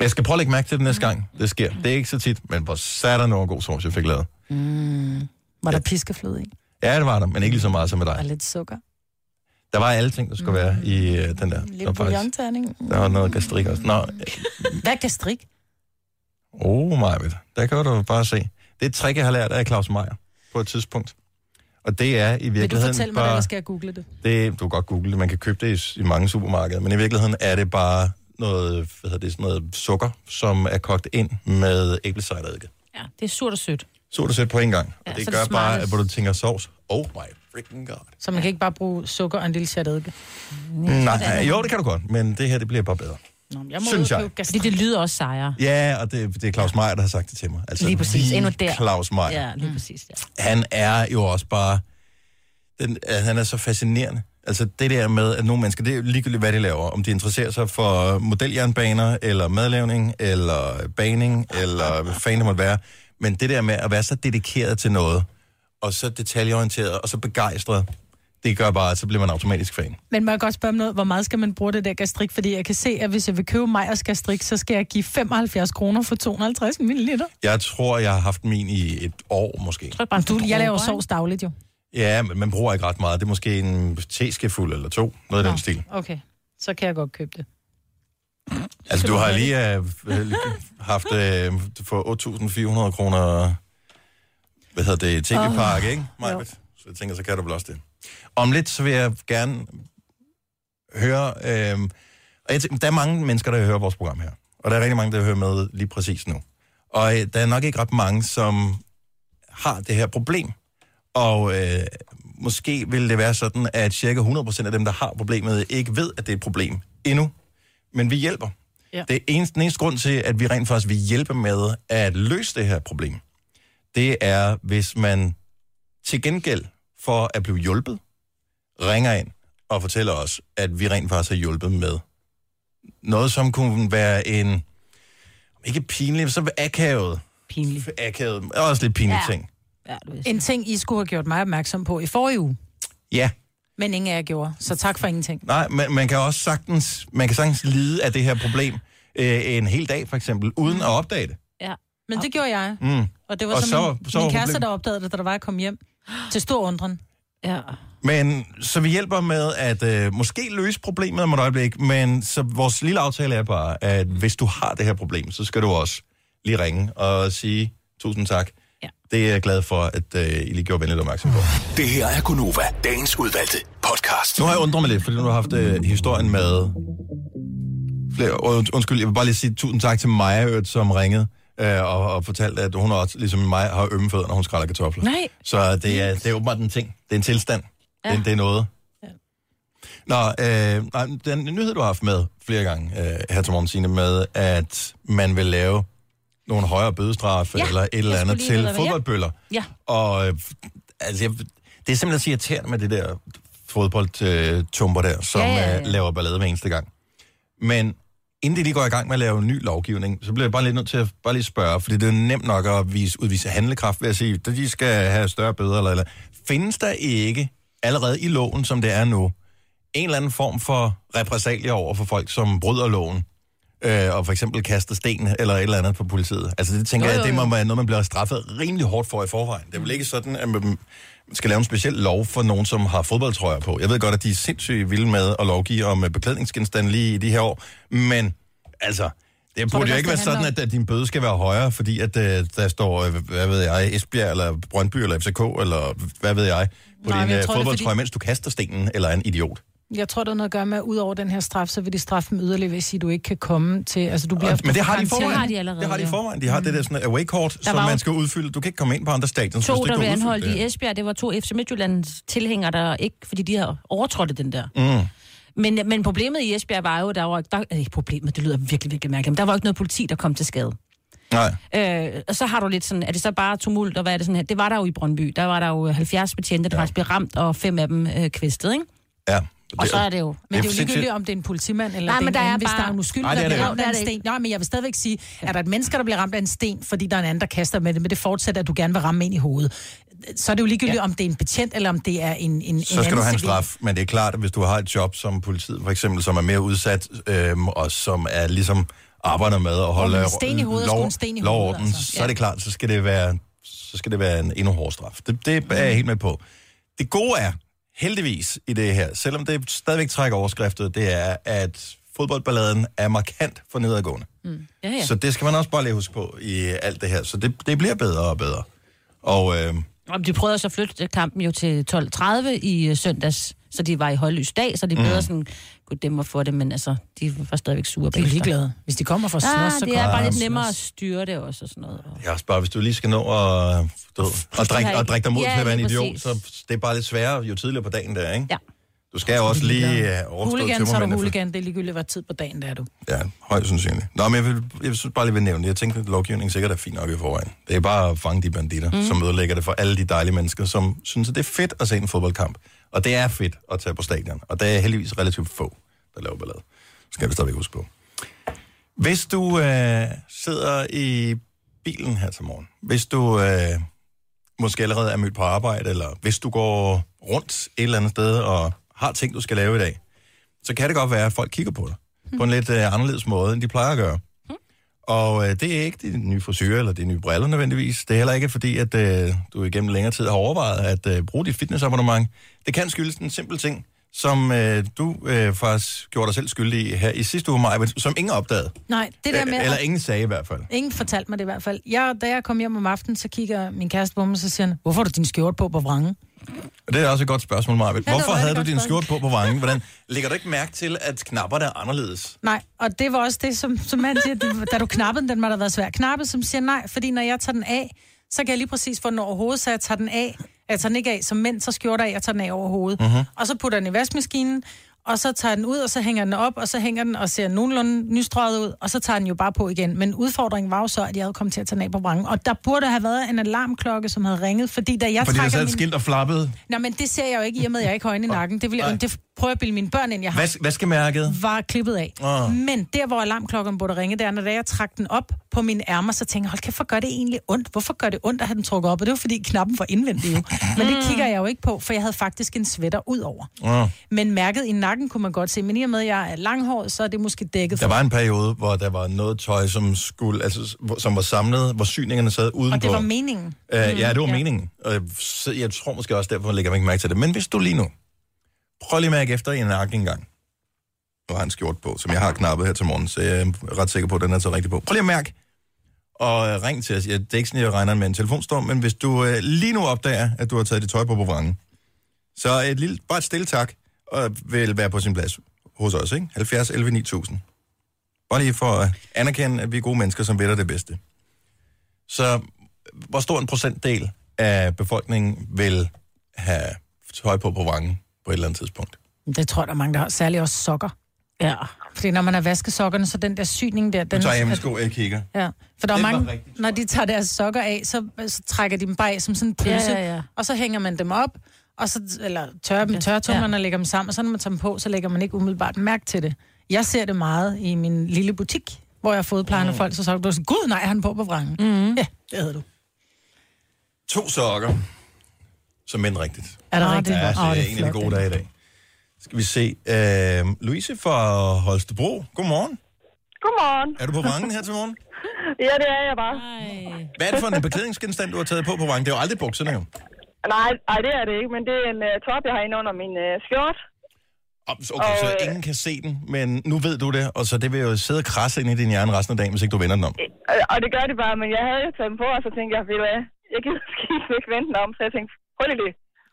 Jeg skal prøve at lægge mærke til det næste gang, det sker. Det er ikke så tit, men hvor satan noget god sovs, jeg fik lavet. Var der piskefløde i? Ja, det var der, men ikke lige så meget som med Og dig. lidt sukker. Der var alle ting, der skulle være i øh, den der. Der var, Lidt faktisk, bouillonterning. der var noget gastrik også. Nå, Hvad kan strik? oh my der kan du bare se. Det er et trick, jeg har lært af Claus Meier på et tidspunkt. Og det er i Vil du virkeligheden fortælle mig eller skal jeg google det? Det, du kan godt google det, man kan købe det i, i mange supermarkeder, men i virkeligheden er det bare noget, hvad hedder det, sådan noget sukker, som er kogt ind med æblecideredike. ja, det er surt og sødt. Så du sæt på en gang, Ja, og det gør det bare, at hvor du tænker sovs, oh my freaking god. Så man kan ikke bare bruge sukker og en lille chat eddike. Nej, jo, det kan du godt, men det her, det bliver bare bedre. Nå, jeg må Synes jeg. Fordi det lyder også sejere. Ja, og det, det er Claus Meier, der har sagt det til mig. Altså, Lige præcis, the endnu der. Claus Meier. Ja, lige præcis. Ja. han er jo også bare... Den, han er så fascinerende. Altså det der med, at nogle mennesker, det er jo ligegyldigt, hvad de laver. Om de interesserer sig for modeljernbaner, eller madlavning, eller baning, eller hvad fanden det måtte være. Men det der med at være så dedikeret til noget, og så detaljeorienteret, og så begejstret, det gør bare, at så bliver man automatisk fan. Men må jeg godt spørge om noget, hvor meget skal man bruge det der gastrik? Fordi jeg kan se, at hvis jeg vil købe Meyers gastrik, så skal jeg give 75 kroner for 250 ml. Jeg tror, jeg har haft min i et år måske. Tryk bare en Du, jeg laver sovs dagligt jo. Ja, men man bruger ikke ret meget. Det er måske en teskefuld eller to. Noget af den stil. Okay, så kan jeg godt købe det. Altså, du har lige uh, <laughs> haft uh, for 8.400 kroner, hvad hedder det, tv-park, ikke, Majbet? Så jeg tænker, så kan du vel også det. Om lidt, så vil jeg gerne høre, øh, og jeg tænker, der er mange mennesker, der hører vores program her, og der er rigtig mange, der hører med lige præcis nu. Og øh, der er nok ikke ret mange, som har det her problem. Og øh, måske vil det være sådan, at cirka 100% af dem, der har problemet, ikke ved, at det er et problem endnu. Men vi hjælper. Ja. Det er eneste, den eneste grund til, at vi rent faktisk vil hjælpe med at løse det her problem, det er, hvis man til gengæld for at blive hjulpet, ringer ind og fortæller os, at vi rent faktisk har hjulpet med noget, som kunne være en, ikke pinlig, men så akavet, Pinligt. akavet, også lidt pinlig Ja. ting. Ja. En ting, I skulle have gjort mig opmærksom på i forrige uge, Ja, men ingen af jer gjorde. Så tak for ingenting. nej, men man kan også sagtens, man kan sagtens lide af det her problem øh, en hel dag, for eksempel, uden at opdage det. Ja. Men det gjorde jeg. Mm. Og det var Og så, så- min, så min kæreste, der opdagede det, da der var, jeg kom hjem. Til stor undren. ja. Men så vi hjælper med at øh, måske løse problemet om et øjeblik, men så vores lille aftale er bare, at hvis du har det her problem, så skal du også lige ringe og sige tusind tak. Ja. Det er jeg glad for, at øh, I lige gjorde venligt opmærksom på. Det her er Gunova, dagens udvalgte podcast. Nu har jeg undret mig lidt, fordi nu har jeg haft øh, historien med flere, und, undskyld, jeg vil bare lige sige tusind tak til Maja, som ringede øh, og, og fortalte, at hun også, ligesom mig, har ømme fødder, når hun skræller kartofler. Nej. Så det er, det er åbenbart en ting. Det er en tilstand. Ja. Det, det er noget. Ja. Nå, øh, nej, den nyhed, du har haft med flere gange øh, her til morgen, Signe, med at man vil lave nogle højere bødestraffe Ja, eller et eller andet til ja. fodboldbøller. Ja. Og øh, altså, jeg, det er simpelthen så irriterende med det der fodboldtumper der, som Ja, ja, ja. øh, laver ballade hver eneste gang. Men inden de lige går i gang med at lave ny lovgivning, så bliver jeg bare lidt nødt til at bare lige spørge, fordi det er nemt nok at vise, udvise handlekraft ved at sige, at de skal have større bøder eller, eller. Findes der ikke allerede i loven, som det er nu, en eller anden form for repressalier over for folk, som bryder loven? øh, og for eksempel kaster sten eller et eller andet på politiet. Altså det tænker Jo, jeg, jo, det må jo. være noget, man bliver straffet rimelig hårdt for i forvejen. Det er vel ikke sådan, at man skal lave en speciel lov for nogen, som har fodboldtrøjer på. Jeg ved godt, at de er sindssygt vilde med at lovgive om øh, beklædningsgenstande lige i de her år, men altså... Det burde jo ikke være sådan, at, at din bøde skal være højere, fordi at øh, der står, øh, hvad ved jeg, Esbjerg eller Brøndby eller FCK eller hvad ved jeg, på Nej, din jeg er fodboldtrøje, fordi- mens du kaster stenen eller er en idiot. Jeg tror, det har noget at gøre med, at ud over den her straf, så vil de straffe dem yderligere, ved at sige, at du ikke kan komme til... Altså, du bliver, Men det har de i forvejen. Det har de allerede, Det har de i forvejen. De har det der sådan away-kort, som var jo- man skal udfylde. Du kan ikke komme ind på andre stadions, To, der blev anholdt i. Esbjerg, det var to FC Midtjyllands tilhængere, der ikke, fordi de har overtrådt den der. Mm. Men, men problemet i Esbjerg var jo, der var der, øh, ikke problemet, det lyder virkelig, virkelig mærkeligt, men der var ikke noget politi, der kom til skade. Nej. Øh, og så har du lidt sådan, er det så bare tumult, og hvad er det sådan her? Det var der jo i Brøndby. Der var der jo 70 betjente, der ja. faktisk blev ramt, og fem af dem øh, kvæstet, ikke? Ja. Og så er det jo... Men det er jo ligegyldigt, om det er en politimand eller Nej, det men er en der er anden, hvis bare- der er en uskyldig, der det er bliver ramt af en er sten. Nej, men jeg vil stadigvæk sige, at der er et menneske, der bliver ramt af en sten, fordi der er en anden, der kaster med det, men det fortsætter, at du gerne vil ramme ind i hovedet. Så er det jo ligegyldigt, ja. om det er en betjent, eller om det er en, en, en Så skal anden du have en straf, men det er klart, at hvis du har et job som politiet, for eksempel, som er mere udsat, øhm, og som er ligesom arbejder med at holde men en sten i hovedet er en sten i lov og hovedet, orden, altså. så er det klart, så skal det være, så skal det være en endnu hårdere straf. Det, det er jeg helt med på. Det gode er, heldigvis i det her, selvom det stadigvæk trækker overskriftet, det er, at fodboldballaden er markant for nedadgående. Ja, ja. Så det skal man også bare lige huske på i alt det her. Så det, det bliver bedre og bedre. Og øh, de prøvede så at flytte kampen jo til 12.30 i øh, søndags, så de var i højlys dag, så de bedre Mm. sådan kunne dæmme for det, men altså, de var stadigvæk sure De er bagefter. ligeglade. Hvis de kommer for slås, Ah, så det er bare lidt nemmere at styre det også og sådan noget. Og... Jeg også bare, hvis du lige skal nå at, du, og, drikke, og drikke dig mod Ja, til at være en idiot, så det er bare lidt sværere jo tidligere på dagen der, ikke? Ja. Du skal jo også lige uh, overstå Hooligan, så er du hooligan. Det er ligegyldigt, hvad tid på dagen det er du. Ja, højst sandsynligt. Nå, men jeg vil, jeg vil synes bare lige vil nævne det. Jeg tænkte, at lovgivningen sikkert er fint nok i forvejen. Det er bare at fange de banditter, mm. som ødelægger det for alle de dejlige mennesker, som synes, at det er fedt at se en fodboldkamp. Og det er fedt at tage på stadion. Og der er heldigvis relativt få, der laver ballade. Skal vi stadigvæk huske på. Hvis du øh, sidder i bilen her til morgen, hvis du øh, måske allerede er mødt på arbejde, eller hvis du går rundt et eller andet sted og har ting, du skal lave i dag, så kan det godt være, at folk kigger på dig på en lidt øh, anderledes måde, end de plejer at gøre. Og øh, det er ikke de nye frisyrer eller de nye briller nødvendigvis. Det er heller ikke fordi, at øh, du igennem længere tid har overvejet at øh, bruge dit fitnessabonnement. Det kan skyldes en simpel ting, som øh, du øh, faktisk gjorde dig selv skyldig i her i sidste uge, Maja, som ingen opdagede. Nej, det der med... Eller ingen sagde i hvert fald. Ingen fortalte mig det i hvert fald. Jeg, da jeg kom hjem om aftenen, så kigger min kæreste på mig, og så siger han, hvorfor har du din skjort på på vrangen? Det er også et godt spørgsmål, var Hvorfor havde du din spørgsmål. skjort på på vangen? Hvordan lægger du ikke mærke til, at knapperne er anderledes? Nej, og det var også det, som, som man siger, det- da du knappede den, den må da været svær. Knappe, som siger nej, fordi når jeg tager den af, så kan jeg lige præcis få den over hovedet, så jeg tager den af. Jeg tager den ikke af, som mænd så skjorter af, jeg tager den af over hovedet. Mm-hmm. Og så putter den i vaskemaskinen, og så tager den ud, og så hænger den op, og så hænger den og ser nogenlunde nystrøget ud, og så tager den jo bare på igen. Men udfordringen var jo så, at jeg havde kommet til at tage den af på vrangen. Og der burde have været en alarmklokke, som havde ringet, fordi da jeg Fordi der trækker sad et min... skilt og flappede. Nej, men det ser jeg jo ikke, i og med, at jeg ikke har øjne i nakken. Det, vil jeg, det prøver at bilde mine børn ind, jeg har Vas- vaskemærket. var klippet af. Oh. Men der, hvor alarmklokken burde ringe, det er, når jeg trak den op på mine ærmer, så tænkte jeg, hold kæft, hvor gør det egentlig ondt? Hvorfor gør det ondt at have den trukket op? Og det var, fordi knappen var indvendig jo. <laughs> Men det kigger jeg jo ikke på, for jeg havde faktisk en sweater ud over. Oh. Men mærket i nakken kunne man godt se. Men i og med, at jeg er langhåret, så er det måske dækket Der var en periode, hvor der var noget tøj, som, skulle, altså, som var samlet, hvor syningerne sad udenpå. Og det var meningen. Uh, ja, det var ja. ja. meningen. Og jeg- tror måske også, derfor lægger man ikke mærke til det. Men hvis du lige nu, prøv lige at mærke efter i en nakke engang. Nu har han skjort på, som jeg har knappet her til morgen, så jeg er ret sikker på, at den er så rigtig på. Prøv lige at mærke, og ring til os. Ja, det er ikke sådan, jeg regner med en telefonstorm, men hvis du øh, lige nu opdager, at du har taget dit tøj på på vrangen, så et lille, bare et stille tak, og vil være på sin plads hos os, ikke? 70 11 9000. Bare lige for at anerkende, at vi er gode mennesker, som ved det bedste. Så øh, hvor stor en procentdel af befolkningen vil have tøj på på vrangen på et eller andet tidspunkt? Det tror jeg, der er mange, der har. Særligt også sokker. Ja. Fordi når man har vasket sokkerne, så den der syning der... Den, tager jeg mine sko, jeg kigger. Ja, for der er Det var mange, rigtigt. når de tager deres sokker af, så, så trækker de dem bare af som sådan en pølse, Ja, ja, ja. og så hænger man dem op, og så, eller tørrer dem, tørrer tungerne og lægger dem sammen, og så når man tager dem på, så lægger man ikke umiddelbart mærke til det. Jeg ser det meget i min lille butik, hvor jeg har fået plejende folk, så sagde du, sådan, gud nej, han på på vrangen. Mm. Ja, det havde du. To sokker. Som mænd rigtigt. Er det Ah, rigtigt? Ja, Åh, så det er en af de gode dage i dag. Skal vi se. Øh, Louise fra Holstebro. Godmorgen. Godmorgen. Er du på vrangen her til morgen? <laughs> Ja, det er jeg bare. Hvad er det for en beklædningsgenstand, du har taget på på vrangen? Det er jo aldrig bukserne, jo. Nej, nej, det er det ikke, men det er en uh, top, jeg har inde under min uh, skjort. Okay, så Og, øh, ingen kan se den, men nu ved du det, og så det vil jo sidde og krasse ind i din hjerne resten af dagen, hvis ikke du vender den om. Og, og det gør det bare, men jeg havde jo taget dem på, og så tænkte jeg, hvad, jeg gider <laughs> skifte ikke vente den om, så jeg tænkte, hul i det.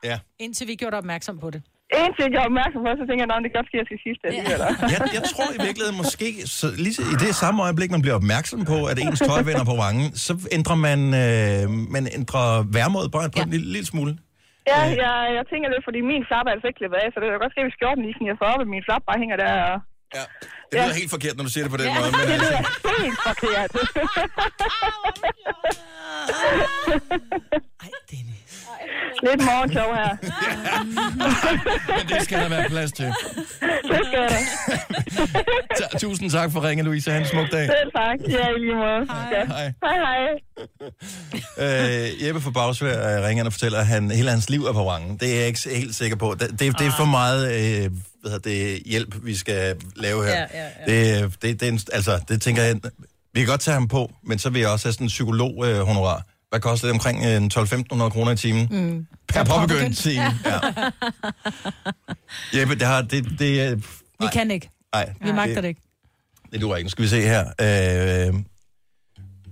Ja. Indtil vi gjorde dig opmærksom på det. Indtil jeg var opmærksom på, så tænkte jeg, "Nå, det godt ske, at jeg skal skifte det alligevel. Jeg, jeg tror i virkeligheden måske, så lige i det samme øjeblik, man bliver opmærksom på, at ens tøj vender på vrangen, så ændrer man, øh, man ændrer værmåd bare på ja. en lille, lille smule. Ja, jeg, jeg tænker lidt, fordi min flap er altså ikke klippet af, så det kan godt ske, hvis skjorten lige sniger sig op, og min flap bare hænger der. Og... Ja. Det lyder helt forkert, når du siger det på den måde. Men, Det altså, lyder helt forkert. Ej, Dennis. lidt morgenshow her. men det skal der være plads til. Det skal da. Ta- Tusind tak for ringen, Louise. Ha' en smuk dag. Selv tak. Ja, i lige måde. Ja. Hej. Hej, hej. Øh, Jeppe fra Bagsvær øh, ringer og fortæller, at han, hele hans liv er på vrangen. Det er jeg ikke helt sikker på. Det, det, det er for meget øh, hvad hedder det, hjælp, vi skal lave her. Ja, ja, Det, det, det, er en, altså, det tænker jeg, vi kan godt tage ham på, men så vil jeg også have sådan en psykolog-honorar. Øh. Hvad koster det? Omkring øh, en 12-1500 kroner i timen? Mm. Per påbegyndt time. Ja. Jeppe, det har... Det, det, er- Vi nej, kan ikke. Nej, Vi magter det ikke. det duer ikke. Nu skal vi se her. Øh,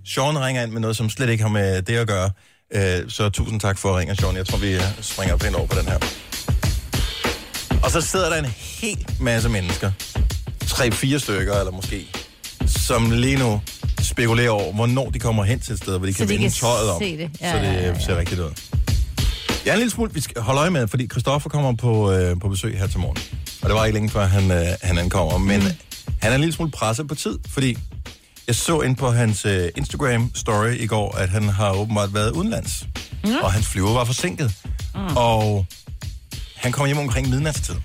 Sean ringer ind med noget, som slet ikke har med det at gøre. Øh, så tusind tak for at ringe, Sean. Jeg tror, vi øh, springer pænt over på den her. Og så sidder der en hel masse mennesker. Tre-fire stykker, eller måske. Som lige nu spekulerer over, hvornår de kommer hen til et sted, hvor de Så kan de vende kan tøjet om. det. Ja, så det ja, ja, ja. ser rigtigt ud. Jeg er en lille smule, vi skal holde øje med, fordi Christoffer kommer på, øh, på besøg her til morgen. Og det var ikke længe før, han, øh, han ankommer. Men mm. han er en lille smule presset på tid, fordi jeg så ind på hans øh, Instagram-story i går, at han har åbenbart været udenlands. Mm. Og hans flyver var forsinket. Mm. Og han kom hjem omkring midnatstid.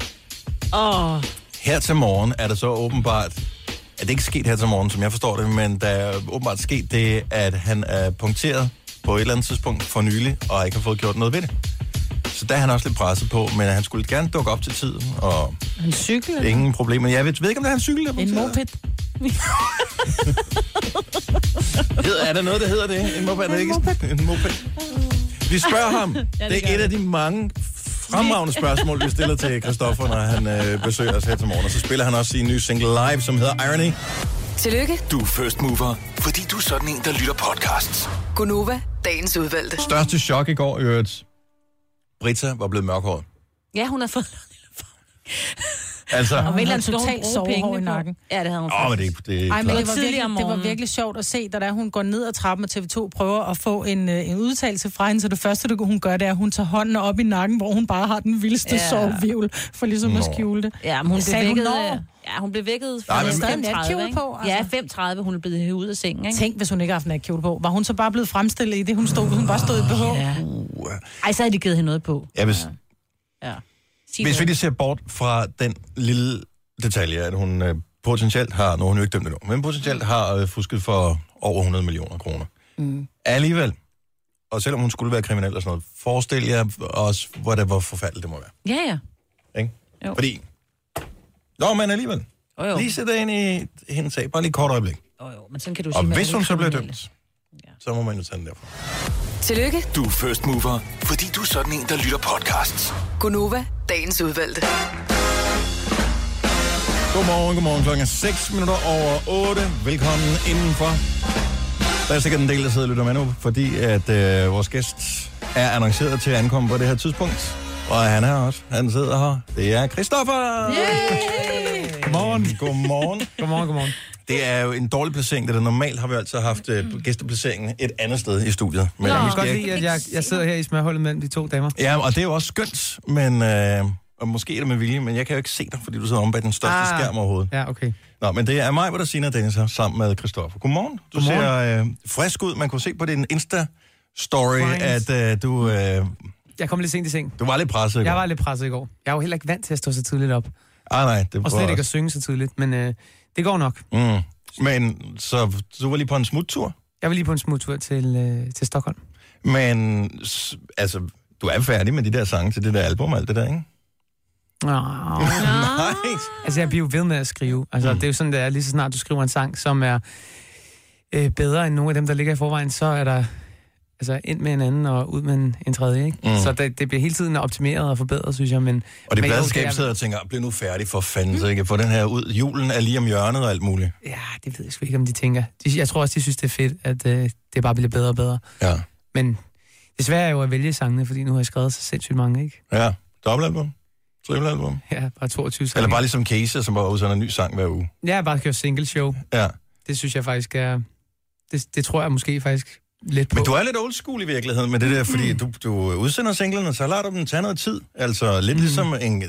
Åh, Her til morgen er der så åbenbart, at det ikke sket her til morgen, som jeg forstår det, men der er åbenbart sket det, at han er punkteret på et eller andet tidspunkt for nylig, og ikke har fået gjort noget ved det. Så der er han også lidt presset på, men han skulle gerne dukke op til tiden, og en cykel? eller? ingen problemer. Jeg ved, ved ikke, om det er en cykel, der er En moped. <laughs> Hedder, er der noget, der hedder det? En moped? Er det ikke en moped? Vi spørger ham. det, det er et af de mange fremragende spørgsmål, vi stiller til Christoffer, når han øh, besøger os her til morgen. Og så spiller han også sin nye single live, som hedder Irony. Tillykke, Du er first mover, fordi du er sådan en, der lytter podcasts. Gunova, dagens udvalgte. Største chok i går, i øvrigt. Brita var blevet mørkhåret. Ja, hun har fået... Altså, Og anden havde totalt sovehår pengene i på. nakken. Ja, det havde hun åh, men faktisk. det, det er Ej, men klart. det var, virkelig, det var virkelig sjovt at se, da der, hun går ned ad trappen, og TV2 prøver at få en, øh, en udtalelse fra hende. Så det første, det, hun gør, det er, at hun tager hånden op i nakken, hvor hun bare har den vildeste Ja. ja. sovevivl, for ligesom at Nå. skjule det. Ja, men hun blev vækket... når? øh, Ja, hun blev vækket Nej, fra men- Stadig 35, natkjole ikke? på, altså. Ja, 35, hun er blevet hævet ud af sengen, ikke? Tænk, hvis hun ikke har haft natkjole på. Var hun så bare blevet fremstillet i det, hun stod, hun bare stod i BH? Ja. Ej, så havde de givet hende noget på. Ja, hvis, Ja. Sig hvis vi lige ser bort fra den lille detalje, at hun øh, potentielt har, nu er hun jo ikke dømt endnu, men potentielt har øh, fusket for over 100 millioner kroner. Mm. Alligevel, og selvom hun skulle være kriminel og sådan noget, forestil jer også, hvor det var forfærdeligt det må være. Ja, ja. Ikke? Jo. Fordi, nå, men alligevel, Jo, jo. lige sætte ind i hendes sag, bare lige et kort øjeblik. Jo, jo. Men sådan kan du Og sige, hvis hun så bliver dømt, så må man jo tage den derfra. Tillykke, Du er first mover, fordi du er sådan en, der lytter podcasts. Gunova, dagens udvalgte. Godmorgen, godmorgen. Klokken er 6 minutter over 8. Velkommen indenfor. Der er sikkert en del, der sidder og lytter med nu, fordi at øh, vores gæst er annonceret til at ankomme på det her tidspunkt. Og han er også. Han sidder her. Det er Christoffer! Yay! Godmorgen. Godmorgen. Godmorgen, godmorgen. Det er jo en dårlig placering, det der normalt har vi altid haft øh, gæsteplaceringen et andet sted i studiet. Men Jeg vi kan godt lide, at jeg, jeg sidder her i smørhullet mellem de to damer. Ja, og det er jo også skønt, men... Øh, og måske er det med vilje, men jeg kan jo ikke se dig, fordi du sidder om bag den største ah. Skærm overhovedet. Ja, okay. Nå, men det er mig, hvor der siger Dennis her, sammen med Christoffer. Godmorgen. Du Godmorgen. ser øh, frisk ud. Man kunne se på din Insta-story, at øh, du øh, Jeg kom lidt sent i seng. Du var lidt presset i Jeg går. var lidt presset i går. Jeg er jo heller ikke vant til at stå så tidligt op. Ah, nej, det Og var slet ikke at synge så tidligt, men øh, det går nok. Mm. Men så du var lige på en smuttur. Jeg vil lige på en smuttur til, øh, til Stockholm. Men altså, du er færdig med de der sange til det der album og alt det der, ikke? Oh. Nej. Altså, jeg bliver jo ved med at skrive. Altså, mm. det er jo sådan, det er. Lige så snart du skriver en sang, som er øh, bedre end nogle af dem, der ligger i forvejen, så er der altså ind med en anden og ud med en, en tredje, ikke? Mm. Mm. Så det, det bliver hele tiden optimeret og forbedret, synes jeg. Men, Og det er- sidder og tænker, bliv nu færdig for fanden, så jeg kan få den her ud. Julen er lige om hjørnet og alt muligt. Ja, det ved jeg sgu ikke, om de tænker. De, jeg tror også, de synes, det er fedt, at øh, det bare bliver bedre og bedre. Ja. Men det svære er jo at vælge sangene, fordi nu har jeg skrevet så sindssygt mange, ikke? Ja. Dobbeltalbum? Trippelalbum? Ja, bare 22 sange. Eller bare ligesom Casey, som bare udsender en ny sang hver uge. Har bare kørt single show. Ja. Det synes jeg faktisk er... Det, det tror jeg måske faktisk lidt på. Men du er lidt old school i virkeligheden med det der, fordi du, du udsender singlerne, så lader du dem tage noget tid. Altså lidt mm. ligesom en,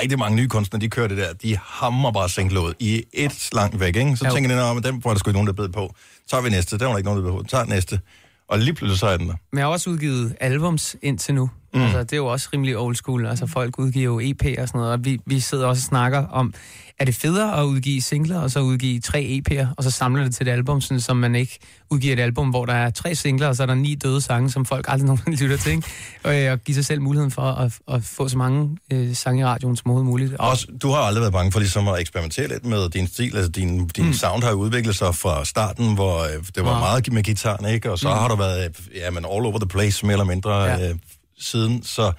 rigtig mange nye kunstnere, de kører det der, de hammer bare single ud i et langt væk, ikke? Så Jo. tænker de, "Nå, men den var der sgu ikke nogen, der bed på. Så tager vi næste, der var der ikke nogen, der bed på. Tager næste. Og lige pludselig så er den der. Men jeg har også udgivet albums indtil nu. Mm. Altså, det er jo også rimelig old school. Altså, folk udgiver jo EP og sådan noget, og vi, vi sidder også og snakker om, er det federe at udgive singler, og så udgive tre EP'er, og så samle det til et album, sådan, så man ikke udgiver et album, hvor der er tre singler, og så er der ni døde sange, som folk aldrig <laughs> nogensinde lytter til, ikke? Og, øh, og give sig selv muligheden for at, at få så mange øh, sange i radioen som overhovedet muligt. Og, Også, du har aldrig været bange for ligesom at eksperimentere lidt med din stil. Altså din, din mm. sound har udviklet sig fra starten, hvor øh, det var Ja. meget med gitaren, ikke? Og så mm. har du været øh, ja, men all over the place, mere eller mindre. Ja. øh, siden. Så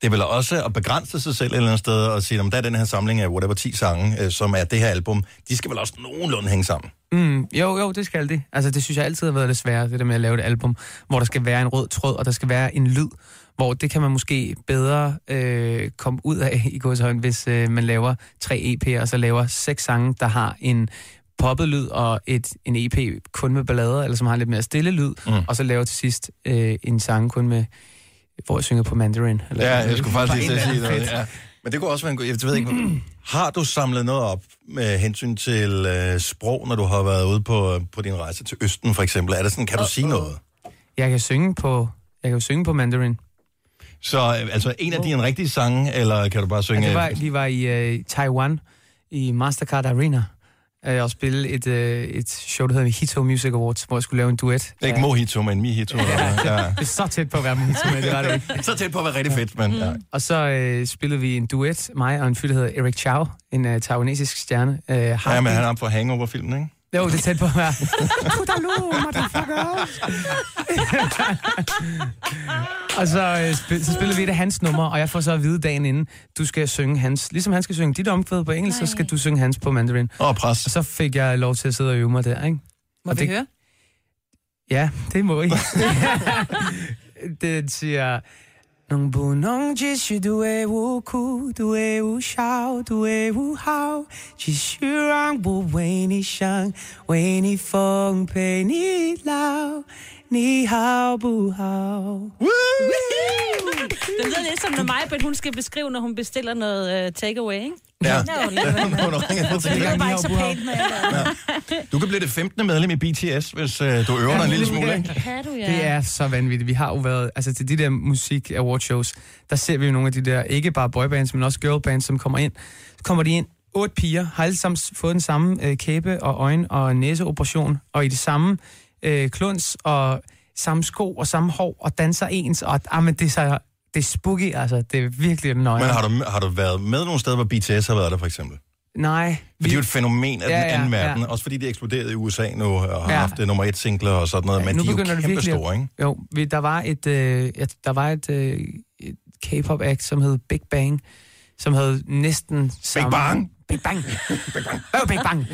det er vel også at begrænse sig selv et eller andet sted og sige, om der er den her samling af whatever 10 sange, øh, som er det her album, de skal vel også nogenlunde hænge sammen. Mm, jo, jo, det skal det. Altså, det synes jeg altid har været lidt svært, det der med at lave et album, hvor der skal være en rød tråd, og der skal være en lyd, hvor det kan man måske bedre øh, komme ud af <laughs> i gåshøjen, hvis øh, man laver tre EP'er, og så laver seks sange, der har en poppet lyd og et, en EP kun med ballader, eller som har lidt mere stille lyd, mm. og så laver til sidst øh, en sang kun med, hvor jeg synger på mandarin. Eller Ja, jeg skulle faktisk lige sige noget. Ja. Men det kunne også være en god... Jeg ved ikke, <clears throat> har du samlet noget op med hensyn til øh, sprog, når du har været ude på, på din rejse til Østen, for eksempel? Er det sådan, kan du sige noget? Jeg kan synge på, jeg kan jo synge på mandarin. Så øh, altså en af dine rigtige sange, eller kan du bare synge... Ja, det var, vi var i øh, Taiwan, i Mastercard Arena, øh, og spille et, øh, et show, der hedder Hito Music Awards, hvor jeg skulle lave en duet. Ikke Mojito, men Mihito. Ja. Ja. Det er så tæt på at være Mojito, men det var det ikke. Så tæt på at være rigtig fedt, men... Ja. Og så øh, spillede vi en duet, mig og en fyr, der hedder Eric Chow, en øh, taiwanesisk stjerne. Øh, ja, men han er på Hangover-filmen, ikke? Jo, det er tæt på at være. Tudaloo, motherfucker. og så, øh, spil, så spillede vi et af hans numre, og jeg får så at vide dagen inden, du skal synge hans, ligesom han skal synge dit omkvæd på engelsk, så skal du synge hans på mandarin. Åh, pres. Og så fik jeg lov til at sidde og øve mig der, ikke? Må Og vi det- høre? Ja, det må I. <laughs> det siger... 能不能继续对我哭对我笑对我好继续让我为你想为你疯陪你老你好不好？Det lyder lidt som, når mig, hun skal beskrive, når hun bestiller noget uh, takeaway, ikke? Ja. Til <laughs> det er bare ikke så pænt med alt Du kan blive det 15. medlem i BTS, hvis øh, du øver dig en lille smule, ikke? Kan du, ja. Det er så vanvittigt. Vi har jo været, altså til de der musik award shows, der ser vi jo nogle af de der, ikke bare boybands, men også girlbands, som kommer ind. Så kommer de ind, otte piger, har alle sammen fået den samme øh, kæbe og øjen og næseoperation, og i det samme øh, kluns og samme sko og samme hår, og danser ens, og ah, men det er så, det er spooky, altså, det er virkelig nøje. Men har du, har du været med nogle steder, hvor BTS har været der, for eksempel? Nej. For det er jo et fænomen af Ja, den ja, anden ja. verden. Også fordi de eksploderede i USA nu, og har Ja. haft det nummer et singler og sådan noget. Men nu de er jo kæmpe virkelig store, ikke? Jo, vi, der var et, øh, et, der var et, øh, et K-pop act, som hed Big Bang, som havde næsten samme... Bang? Big Bang! Big Bang! Oh, Big Bang!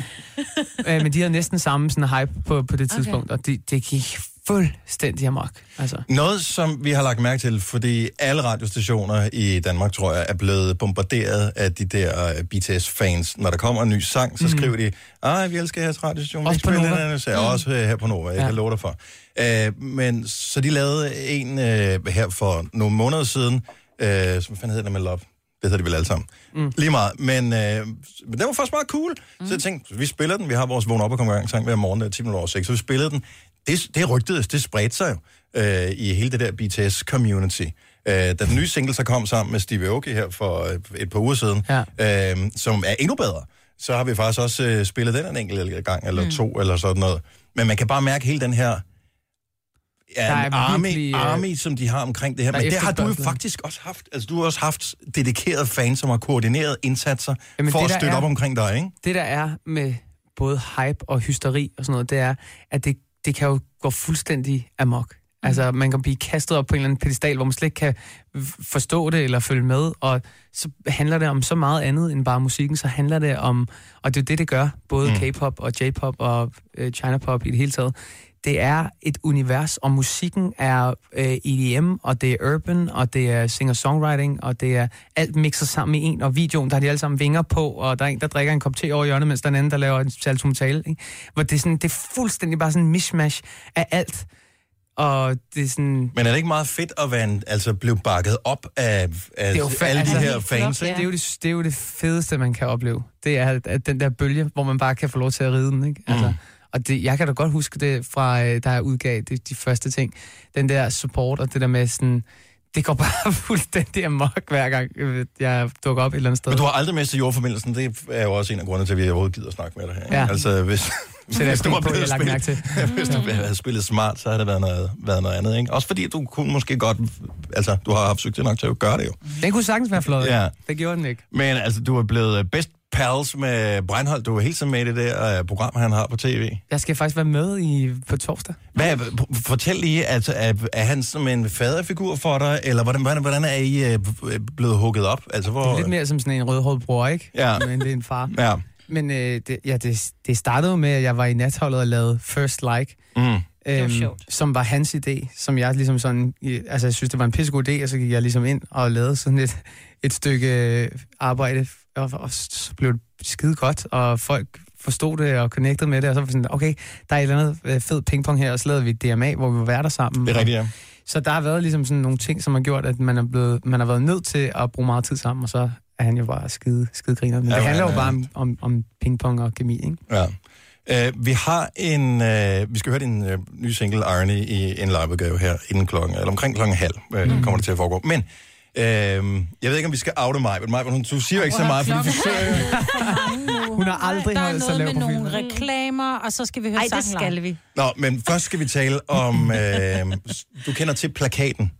øh, men de havde næsten samme sådan, hype på, på det tidspunkt, og det, det gik fuldstændig amok. Altså. Noget, som vi har lagt mærke til, fordi alle radiostationer i Danmark, tror jeg, er blevet bombarderet af de der øh, BTS-fans. Når der kommer en ny sang, så skriver de, ej, vi elsker jeres radiostation. Også på Nova. den anden serie." Også her på Nova, jeg Ja. kan love dig for. Øh, men så de lavede en øh, her for nogle måneder siden, øh, som fanden hedder det med Love? Det hedder de vel alle sammen. Mm. Lige meget. Men, øh, den var faktisk meget cool. Mm. Så jeg tænkte, vi spiller den. Vi har vores vågn op og sang hver morgen, der er 10 minutter over 6, så vi spillede den. Det, det rygtedes, det spredte sig jo øh, i hele det der BTS-community. Øh, da den nye single så kom sammen med Steve Aoki her for øh, et par uger siden, Ja. øh, som er endnu bedre, så har vi faktisk også øh, spillet den en enkelt gang, eller mm. to, eller sådan noget. Men man kan bare mærke hele den her ja, en army, virkelig, øh, army, som de har omkring det her. er Men det har du jo faktisk også haft. Altså, du har også haft dedikerede fans, som har koordineret indsatser Jamen, for det, at støtte er- op omkring dig, ikke? det der er med både hype og hysteri og sådan noget, det er, at det, det kan jo gå fuldstændig amok. Altså, man kan blive kastet op på en eller anden pedestal, hvor man slet ikke kan forstå det eller følge med, og så handler det om så meget andet end bare musikken, så handler det om, og det er det, det gør, både mm. K-pop og J-pop og øh, China-pop i det hele taget, det er et univers, og musikken er øh, EDM, og det er urban, og det er singer-songwriting, og det er alt mixet sammen i en, og videoen, der har de alle sammen vinger på, og der er en, der drikker en kop te over hjørnet, mens der er en anden, der laver en salto mortale, ikke? Hvor det er, sådan, det er fuldstændig bare sådan en mishmash af alt. Og det er sådan... Men er det ikke meget fedt at være en, altså blive bakket op af, af Det er jo fa- alle de altså, her helt fans, Det er, jo det, det er jo det fedeste, man kan opleve. Det er at den der bølge, hvor man bare kan få lov til at ride den. Ikke? Altså, og det, jeg kan da godt huske det fra, øh, da jeg udgav det, de første ting. Den der support og det der med sådan... Det går bare <laughs> fuldstændig amok, hver gang øh, jeg dukker op et eller andet sted. Men du har aldrig mistet jordforbindelsen. Det er jo også en af grundene til, at vi overhovedet gider at snakke med dig her. Ja. Altså, hvis, Så det er hvis du var på, blevet spillet, til. <laughs> hvis du havde spillet smart, så havde det været noget, været noget andet. Ikke? Også fordi du kunne måske godt... Altså, du har haft succes nok til at gøre det jo. Den kunne sagtens være flot. Ja. Det gjorde den ikke. Men altså, du er blevet øh, best pals med Breinholt. Du er helt sammen med i det der uh, program, han har på tv. Jeg skal faktisk være med i, på torsdag. Hvad, fortæl lige, altså, er, er han som en faderfigur for dig, eller hvordan, hvordan, hvordan er I uh, blevet hugget op? Altså, hvor, Det er lidt mere som sådan en rødhåret bror, ikke? Ja. Men det er en far. Ja. Men øh, det, ja, det, det startede med, at jeg var i natholdet og lavede First Like. Mm. Øhm, sjovt. som var hans idé, som jeg ligesom sådan, altså jeg synes, det var en pissegod idé, og så gik jeg ligesom ind og lavede sådan et, et stykke øh, arbejde, og, og så blev det skide godt, og folk forstod det og connectede med det, og så var det sådan, okay, der er et eller andet øh, fed pingpong her, og så lavede vi DMA, hvor vi var værter sammen. Det er rigtigt, ja. Så der har været ligesom sådan nogle ting, som har gjort, at man, er blevet, man har været nødt til at bruge meget tid sammen, og så er han jo bare skide, skide griner. Men Ja, det han handler jo er- bare om, om, om pingpong og kemi, ikke? Ja. Uh, vi har en, uh, vi skal høre din uh, nye single Irony i en liveudgave her inden klokken, eller omkring klokken halv, uh, mm. kommer det til at foregå. Men uh, jeg ved ikke, om vi skal oute mig, men Maj, hun, du siger jo ikke så meget, for du forsøger... Hun har aldrig der er holdt noget lav med profil. nogle reklamer, og så skal vi høre Ej, det skal vi. Nå, men først skal vi tale om, uh, du kender til plakaten.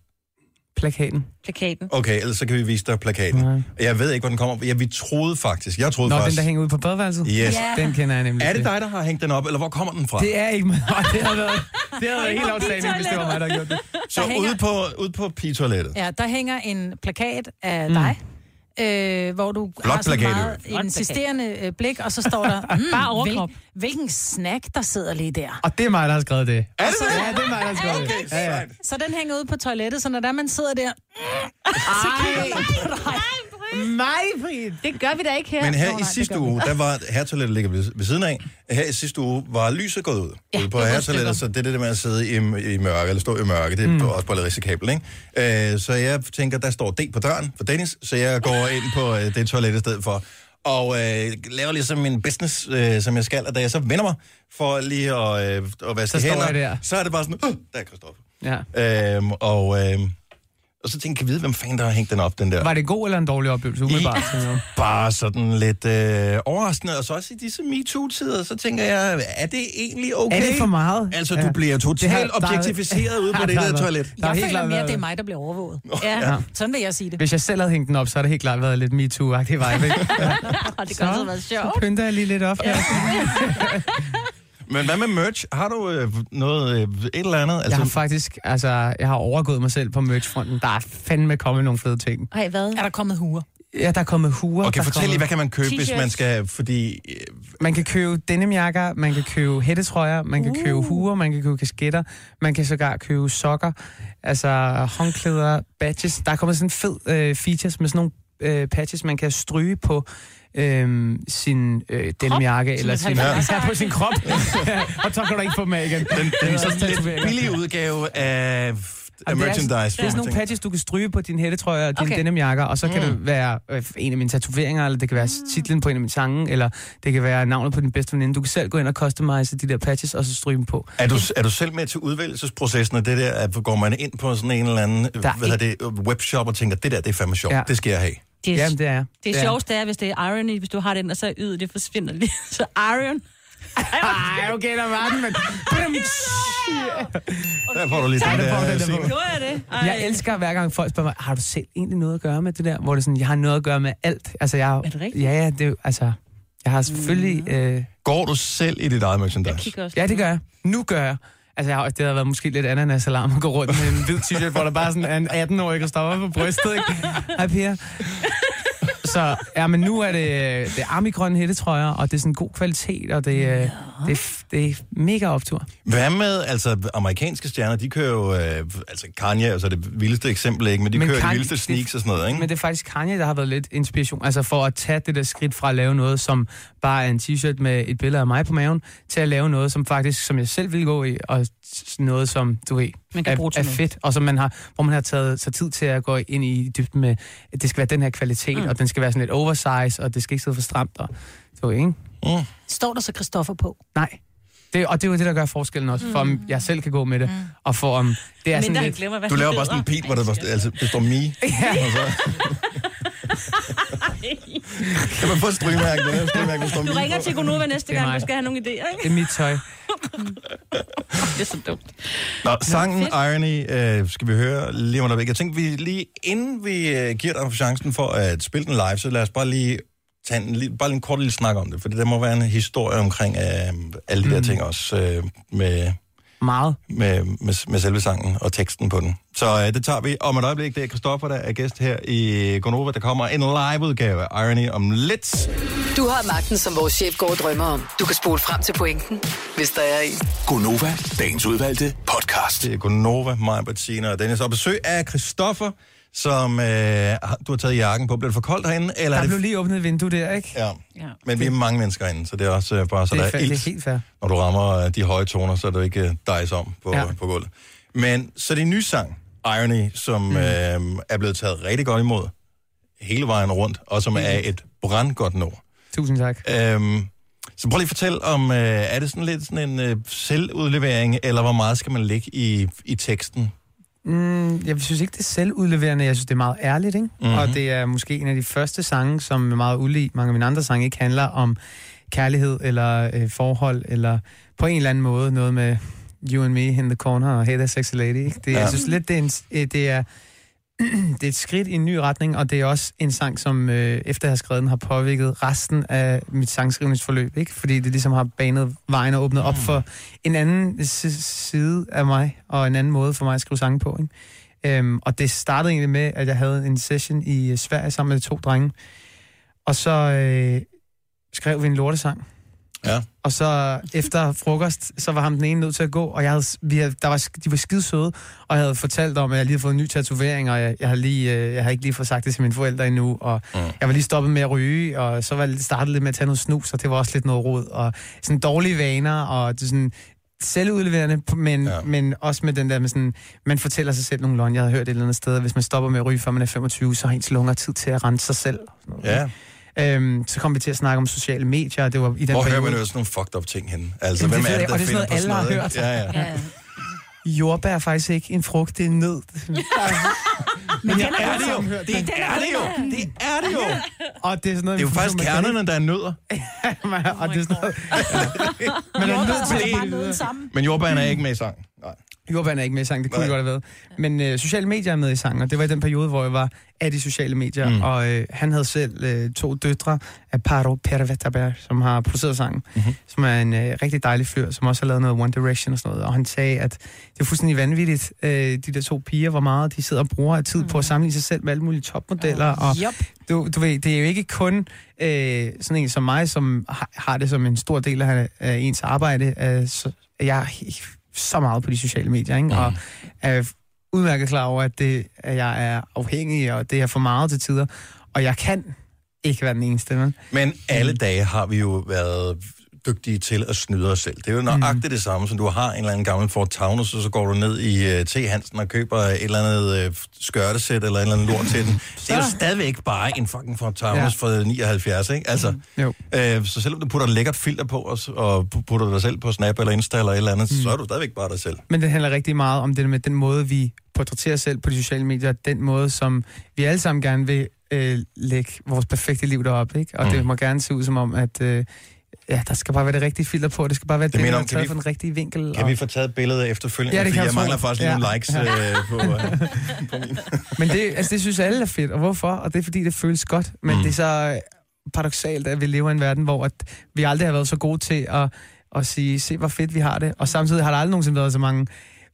Plakaten. Plakaten. Okay, ellers så kan vi vise dig plakaten. Nej. Jeg ved ikke, hvor den kommer. Ja, vi troede faktisk, jeg troede Nå, den faktisk... der hænger ude på badeværelset? Yes. Ja. Den kender jeg nemlig Er det dig, der har hængt den op, eller hvor kommer den fra? Det er ikke mig. <laughs> Det havde været, det havde været helt outstanding, hvis det var mig, der gjorde det. så der hænger- ude på, ude på pigetoilettet. Ja, der hænger en plakat af dig, øh, hvor du har sådan meget insisterende øh, blik, og så står der, mm, <laughs> Bare overkrop. Hvil, hvilken snack, der sidder lige der. Og det er mig, der har skrevet det. Er det det? Ja, det er mig, der har skrevet Okay, det. Ja, ja. Så den hænger ude på toilettet, så når der man sidder der, Mig, Frid. Det gør vi da ikke her. Men Nå, her nej, i det sidste vi uge, der var hertoilettet ligger ved, ved siden af. Her i sidste uge var lyset gået ud. Ja, ude på det var hertoilettet, så det er det der med at sidde i, i mørke, eller stå i mørke, det er mm. også bare lidt risikabelt, ikke? Øh, så jeg tænker, der står D på døren for Dennis, så jeg går ind på øh, det toilet i stedet for. Og øh, laver ligesom min business, øh, som jeg skal, og da jeg så vender mig for lige at, øh, at vaske Så står hænder, jeg der. så er det bare sådan, uh, der er Christoffer. Ja. Øhm, og, øh, og så tænkte jeg, vide, hvem fanden der har hængt den op, den der. Var det god eller en dårlig oplevelse? Umiddelbart. sådan noget. bare sådan lidt øh, overraskende, og så også i disse MeToo-tider, så tænker jeg, er det egentlig okay? Er det for meget? Altså, du Ja. bliver Det totalt er- objektificeret ude på Ja, det der der toilet. Der jeg helt føler klart mere, været- det er mig, der bliver overvåget. Ja, Sådan vil jeg sige det. Hvis jeg selv havde hængt den op, så har det helt klart været lidt MeToo-agtig vibe, ikke? <laughs> og det kan også have været så sjovt. pynter jeg lige lidt op her. <laughs> Men hvad med merch? Har du øh, noget, øh, et eller andet? Jeg har faktisk, altså, jeg har overgået mig selv på merchfronten. Der er fandme kommet nogle fede ting. Ej, hvad? Er der kommet huer? Ja, der er kommet huer. Okay, fortæl lige, kommet- hvad kan man købe, hvis man skal, fordi... Øh, Man kan købe denimjakker, man kan købe hættetrøjer, man kan købe huer, man kan købe kasketter, man kan sågar købe sokker, altså håndklæder, badges. Der er kommet sådan en fed øh, features med sådan nogle øh, patches, man kan stryge på øh, sin øh, denimjakke eller sin, halvfemser. ja, på sin krop. <laughs> og så kan du ikke få dem af igen. den, den er sådan også lidt tatoveringer. billige udgave af Er- merchandise. Det er sådan nogle patches, du kan stryge på din hættetrøjer og dine Okay. denimjakker, og så kan Mm. det være øh, en af mine tatoveringer, eller det kan være titlen på en af mine sange, eller det kan være navnet på din bedste veninde. Du kan selv gå ind og customize de der patches, og så stryge dem på. Er du, er du selv med til udvælgelsesprocessen af det der? At går man ind på sådan en eller anden Der er hvad hedder det, webshop og tænker, det der det er fandme sjovt, ja. Det skal jeg have. Det er, Jamen, det er det er er. sjovt, det er, hvis det er irony, hvis du har den, og så yd, det forsvinder lige. <laughs> Så iron. Ej, okay, der var den, men... Der får du lige den der får du der. den der. Gjorde jeg det? Ej. Jeg elsker hver gang folk spørger mig, har du selv egentlig noget at gøre med det der? Hvor det er sådan, jeg har noget at gøre med alt. Altså, jeg, Er det rigtigt? Ja, ja, det er altså... Jeg har selvfølgelig... Øh, Går du selv i dit eget merchandise? Kigger også ja, det gør jeg. Nu gør jeg. Altså, jeg har, det har været måske lidt ananas-alarm at gå rundt med en hvid t-shirt, hvor der bare sådan er en 18-årig, der står op på brystet, ikke? <laughs> Hej, Pia. Så, ja, men nu er det, det er armigrønne hættetrøjer, og det er sådan god kvalitet, og det, ja. det, er, det er mega optur. Hvad med, altså, amerikanske stjerner, de kører jo, øh, altså Kanye er så det vildeste eksempel, ikke? Men de men kører de Kanye- vildeste sneaks og sådan noget, ikke? Men det er faktisk Kanye, der har været lidt inspiration, altså for at tage det der skridt fra at lave noget, som bare er en t-shirt med et billede af mig på maven, til at lave noget, som faktisk, som jeg selv vil gå i, og noget, som, du ved, Man kan bruge er, til er noget. fedt, og som man har, hvor man har taget sig tid til at gå ind i dybden med, at det skal være den her kvalitet, mm. og den skal være sådan lidt oversize, og det skal ikke sidde for stramt, og ved, ikke? Står der så Christoffer på? Nej. Det, og det er jo det, der gør forskellen også, for om jeg selv kan gå med det, og for om det er Mindre sådan lidt... glemmer, hvad Du laver bare sådan en pil, hvor der, var- altså, det står me. Ja. Og så... <laughs> kan man få strygmærke? Det er strygmærke, der me Du ringer til Gonova næste gang, du skal have nogle idéer, ikke? Det er mit tøj. <laughs> Det er så dumt. Nå, sangen fedt. Irony øh, skal vi høre lige om. Jeg tænkte, vi lige inden vi øh, giver dig chancen for at spille den live, så lad os bare lige tage en, lige- bare lige en kort lille snak om det, for det må være en historie omkring øh, alle de der ting også øh, med, Meget. med, med, med selve sangen og teksten på den. Så øh, det tager vi om et øjeblik. Det er Christoffer, der er gæst her i Gonova. Der kommer en live-udgave af Irony om lidt. Du har magten, som vores chef går og drømmer om. Du kan spole frem til pointen, hvis der er en. Gonova, dagens udvalgte podcast. Det er Gonova, mig, Bettina og Dennis. Og besøg af Christoffer, som øh, du har taget jakken på. Bliver det for koldt herinde? Eller er Der det blev lige åbnet et vindue der, ikke? Ja. Ja. Men vi er mange mennesker herinde, så det er også øh, bare så det, der er, er fa- det er ilt. helt fair. Når du rammer øh, de høje toner, så er det ikke øh, dejs om på, ja. Ja. på gulvet. Men så det er en ny sang, Irony, som mm. øh, er blevet taget rigtig godt imod hele vejen rundt, og som er et brandgodt nummer. Tusind tak. Øhm, så prøv lige at fortælle om, øh, er det sådan lidt sådan en øh, selvudlevering, eller hvor meget skal man lægge i, i teksten? Mm, jeg synes ikke, det er selvudleverende. Jeg synes, det er meget ærligt, ikke? Mhm. Mm-hmm. Og det er måske en af de første sange, som er meget ulig. Mange af mine andre sange ikke handler om kærlighed eller øh, forhold, eller på en eller anden måde noget med you and me in the corner og hey there sexy lady. Ikke? Det, Ja. ja. Jeg synes lidt, det er, en, øh, det, er, <clears throat> det er et skridt i en ny retning, og det er også en sang, som øh, efter jeg har skrevet den, har påvirket resten af mit sangskrivningsforløb. Ikke? Fordi det ligesom har banet vejen og åbnet op for en anden side af mig, og en anden måde for mig at skrive sange på. Ikke? Øhm, og det startede egentlig med, at jeg havde en session i øh, Sverige sammen med to drenge. Og så øh, skrev vi en lortesang. Ja. Og så efter frokost, så var ham den ene nødt til at gå, og jeg havde, vi havde, der var, de var skide søde, og jeg havde fortalt om, at jeg lige havde fået en ny tatovering, og jeg, jeg, havde lige, øh, jeg havde ikke lige fået sagt det til mine forældre endnu, og mm. jeg var lige stoppet med at ryge, og så var jeg startet lidt med at tage noget snus, og det var også lidt noget rod, og sådan dårlige vaner, og det sådan selvudleverende, men, ja. men også med den der med sådan, man fortæller sig selv nogle løgn. Jeg havde hørt et eller andet sted, at hvis man stopper med at ryge, før man er 25, så har ens lunger tid til at rense sig selv. og sådan noget. Ja. Øhm, så kom vi til at snakke om sociale medier, og det var i den Hvor hører periode- man jo sådan nogle fucked up ting henne? Altså, Jamen, hvem det er det, der og det er sådan på noget, alle noget? har ikke? Ja, ja. Ja. Jordbær er faktisk ikke en frugt, det er en nød. <laughs> Men jeg er det jo. Det er det jo. Det er det jo. Og det er sådan noget, Det er jo faktisk kernerne, der er nødder. <laughs> og det er sådan noget, <laughs> man er nødt til det. Men jordbæren er ikke med i sang. Nej. Jordbær er ikke med i sangen, det kunne Nej. det godt have været. Men øh, sociale medier er med i sangen, og det var i den periode, hvor jeg var af de sociale medier. Mm. Mm. Og øh, han havde selv øh, to døtre af Paro Pervetaber, som har produceret sangen. Mhm. Mm-hmm. Som er en øh, rigtig dejlig fyr, som også har lavet noget One Direction og sådan noget. Og han sagde, at det er fuldstændig vanvittigt, øh, de der to piger, hvor meget de sidder og bruger af tid på at sammenligne sig selv med alle mulige topmodeller. Og Yep. du, du ved, det er jo ikke kun øh, sådan en som mig, som har, har det som en stor del af, af ens arbejde. Øh, så, jeg så meget på de sociale medier, ikke? og er udmærket klar over, at, det, at jeg er afhængig, og det er for meget til tider. Og jeg kan ikke være den eneste, vel? Men alle dage har vi jo været dygtige til at snyde os selv. Det er jo nøjagtigt det samme, som du har en eller anden gammel Ford Taunus, og så går du ned i uh, T. Hansen og køber et eller andet uh, skørtesæt eller en eller anden lort til den. <laughs> Det er jo stadigvæk bare en fucking Ford Taunus Ja. fra 79, ikke? Altså, Jo. uh, så selvom du putter et lækkert filter på, og, s- og putter dig selv på Snap eller Insta eller et eller andet, mm. så er du stadigvæk bare dig selv. Men det handler rigtig meget om det med den måde, vi portrætterer os selv på de sociale medier, den måde, som vi alle sammen gerne vil øh, lægge vores perfekte liv derop, ikke? Og mm. det må gerne se ud som om, at øh, ja, der skal bare være det rigtige filter på, det skal bare være det, der er taget vi- fra den rigtige vinkel. Kan og... vi få taget billedet efterfølgende? Ja, det kan jeg mangler faktisk Ja. nogle likes Ja. øh, på, øh, <laughs> på min. Men det, altså, det synes alle er fedt, og hvorfor? Og det er fordi, det føles godt. Men mm. det er så øh, paradoxalt, at vi lever i en verden, hvor at vi aldrig har været så gode til at, at sige, se hvor fedt vi har det. Og samtidig har der aldrig nogensinde været så mange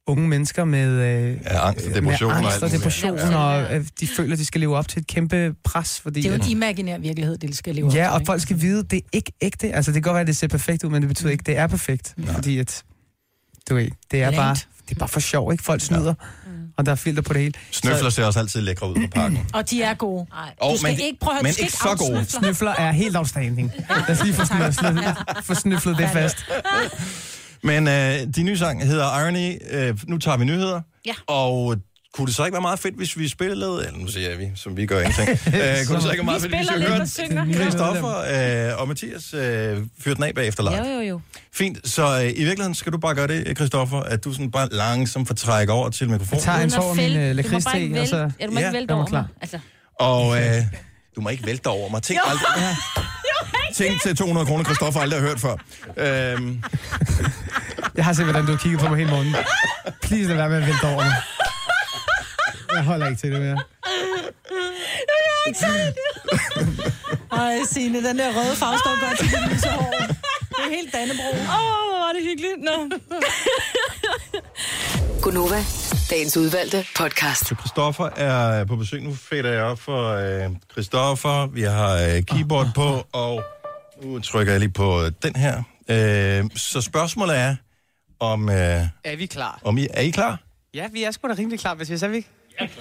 unge mennesker med, øh, Ja, angst og depression med og angst og depression, og øh, de føler, at de skal leve op til et kæmpe pres. Fordi, Det er jo en imaginær virkelighed, det skal leve op Ja, til, og ikke? folk skal vide, at det er ikke ægte. Altså, det kan godt være, at det ser perfekt ud, men det betyder ikke, at det er perfekt. Ja. Fordi at, du ved, det er bare, det er bare for sjov, ikke? Folk snyder, ja. og der er filter på det hele. Snøfler ser også altid lækre ud på pakken. <clears throat> Og de er gode. Og, Du skal men, ikke prøve at- men ikke ikke så gode. Snøfler er helt outstanding. Lad os lige få <laughs> snøflet, få snøflet det fast. <laughs> Men øh, de nye sang hedder Irony. Øh, nu tager vi nyheder. Ja. Og kunne det så ikke være meget fedt, hvis vi spillede, eller nu siger vi, som vi gør ingenting. øh, kunne det så ikke være meget fedt, hvis vi <laughs> synger. hørte Christoffer øh, og Mathias øh, fyre den af bagefter live? Jo, jo, jo. Fint, så øh, i virkeligheden skal du bare gøre det, Christoffer, at du sådan bare langsomt får trække over til mikrofonen. Jeg tager en tår min øh, lakridste, ikke og så... ja, du må Ja, ikke vælte over mig. Altså, Og øh, du må ikke vælte over mig. Tænk, aldrig, tænk til 200 kroner, Christoffer aldrig har hørt før. Øhm, Jeg har set, hvordan du har kigget på mig hele morgenen. Please lad være med at vælte over mig. Jeg holder ikke til det mere. Ej, Signe, den der røde farve står godt til dit lyse hår. Det er helt Dannebro. Åh, hvor var det hyggeligt. Nå. Gunova, dagens udvalgte podcast. Så Christoffer er på besøg. Nu fader jeg op for øh, Christoffer. Vi har øh, keyboard på, og nu trykker jeg lige på den her. Øh, så spørgsmålet er, om, øh, Er vi klar? om I, er I klar? Ja, vi er sgu da rimelig klar, hvis vi er vi.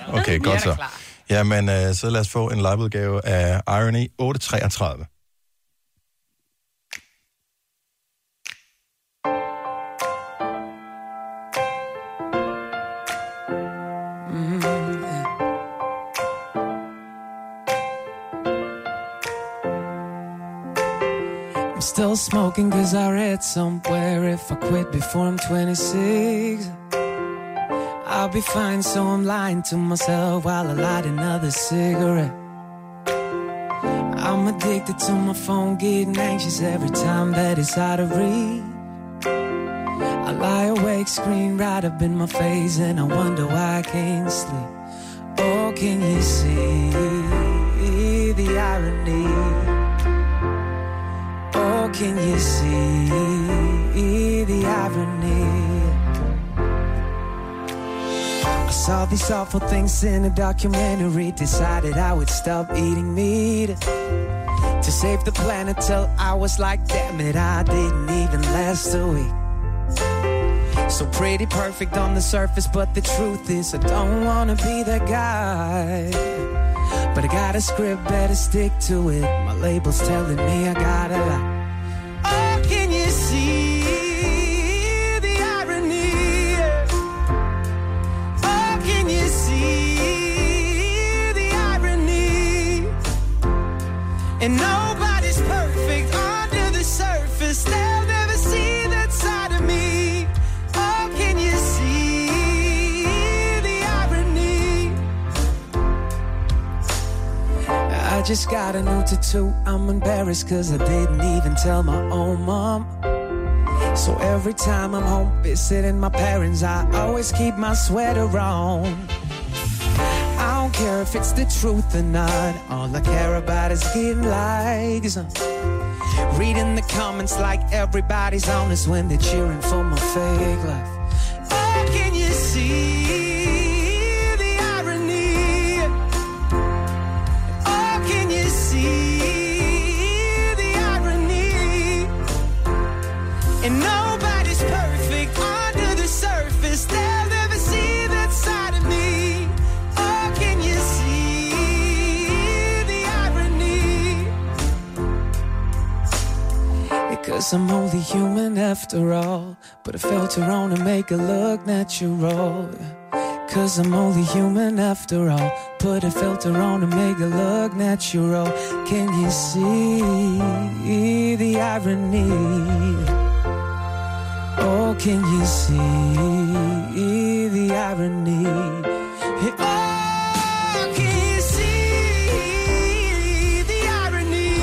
Okay, er godt så. klar. Jamen, øh, så lad os få en liveudgave af Irony 833. Still smoking cause I read somewhere if I quit before I'm 26 I'll be fine. So I'm lying to myself while I light another cigarette. I'm addicted to my phone getting anxious every time that it's out of reach. I lie awake screen right up in my face and I wonder why I can't sleep. Oh can you see the irony can you see the irony? I saw these awful things in a documentary. Decided I would stop eating meat to save the planet till I was like, damn it, I didn't even last a week. So pretty perfect on the surface, but the truth is, I don't wanna be that guy. But I got a script, better stick to it. My label's telling me I gotta lie. And nobody's perfect under the surface. They'll never see that side of me. Oh, can you see the irony? I just got a new tattoo. I'm embarrassed cause I didn't even tell my own mom. So every time I'm home visiting my parents, I always keep my sweater on. Care if it's the truth or not. All I care about is getting likes. Reading the comments like everybody's honest when they're cheering for my fake life. Oh, can you see Because I'm only human after all. Put a filter on to make it look natural. Cause I'm only human after all. Put a filter on to make it look natural. Can you see the irony? Oh, can you see the irony? Oh, can you see the irony?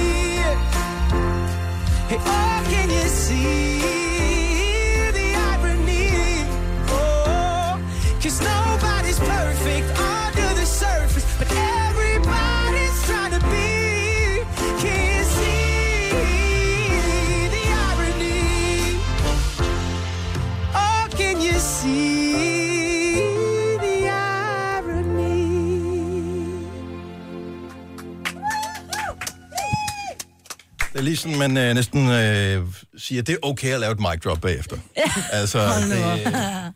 Hey, oh, cause nobody's perfect under the surface, but everybody's trying to be. Can you see the irony? Oh, can you see the irony? Det er lige sådan, man øh, næsten øh, siger, det er okay at lave et mic drop bagefter. altså, det,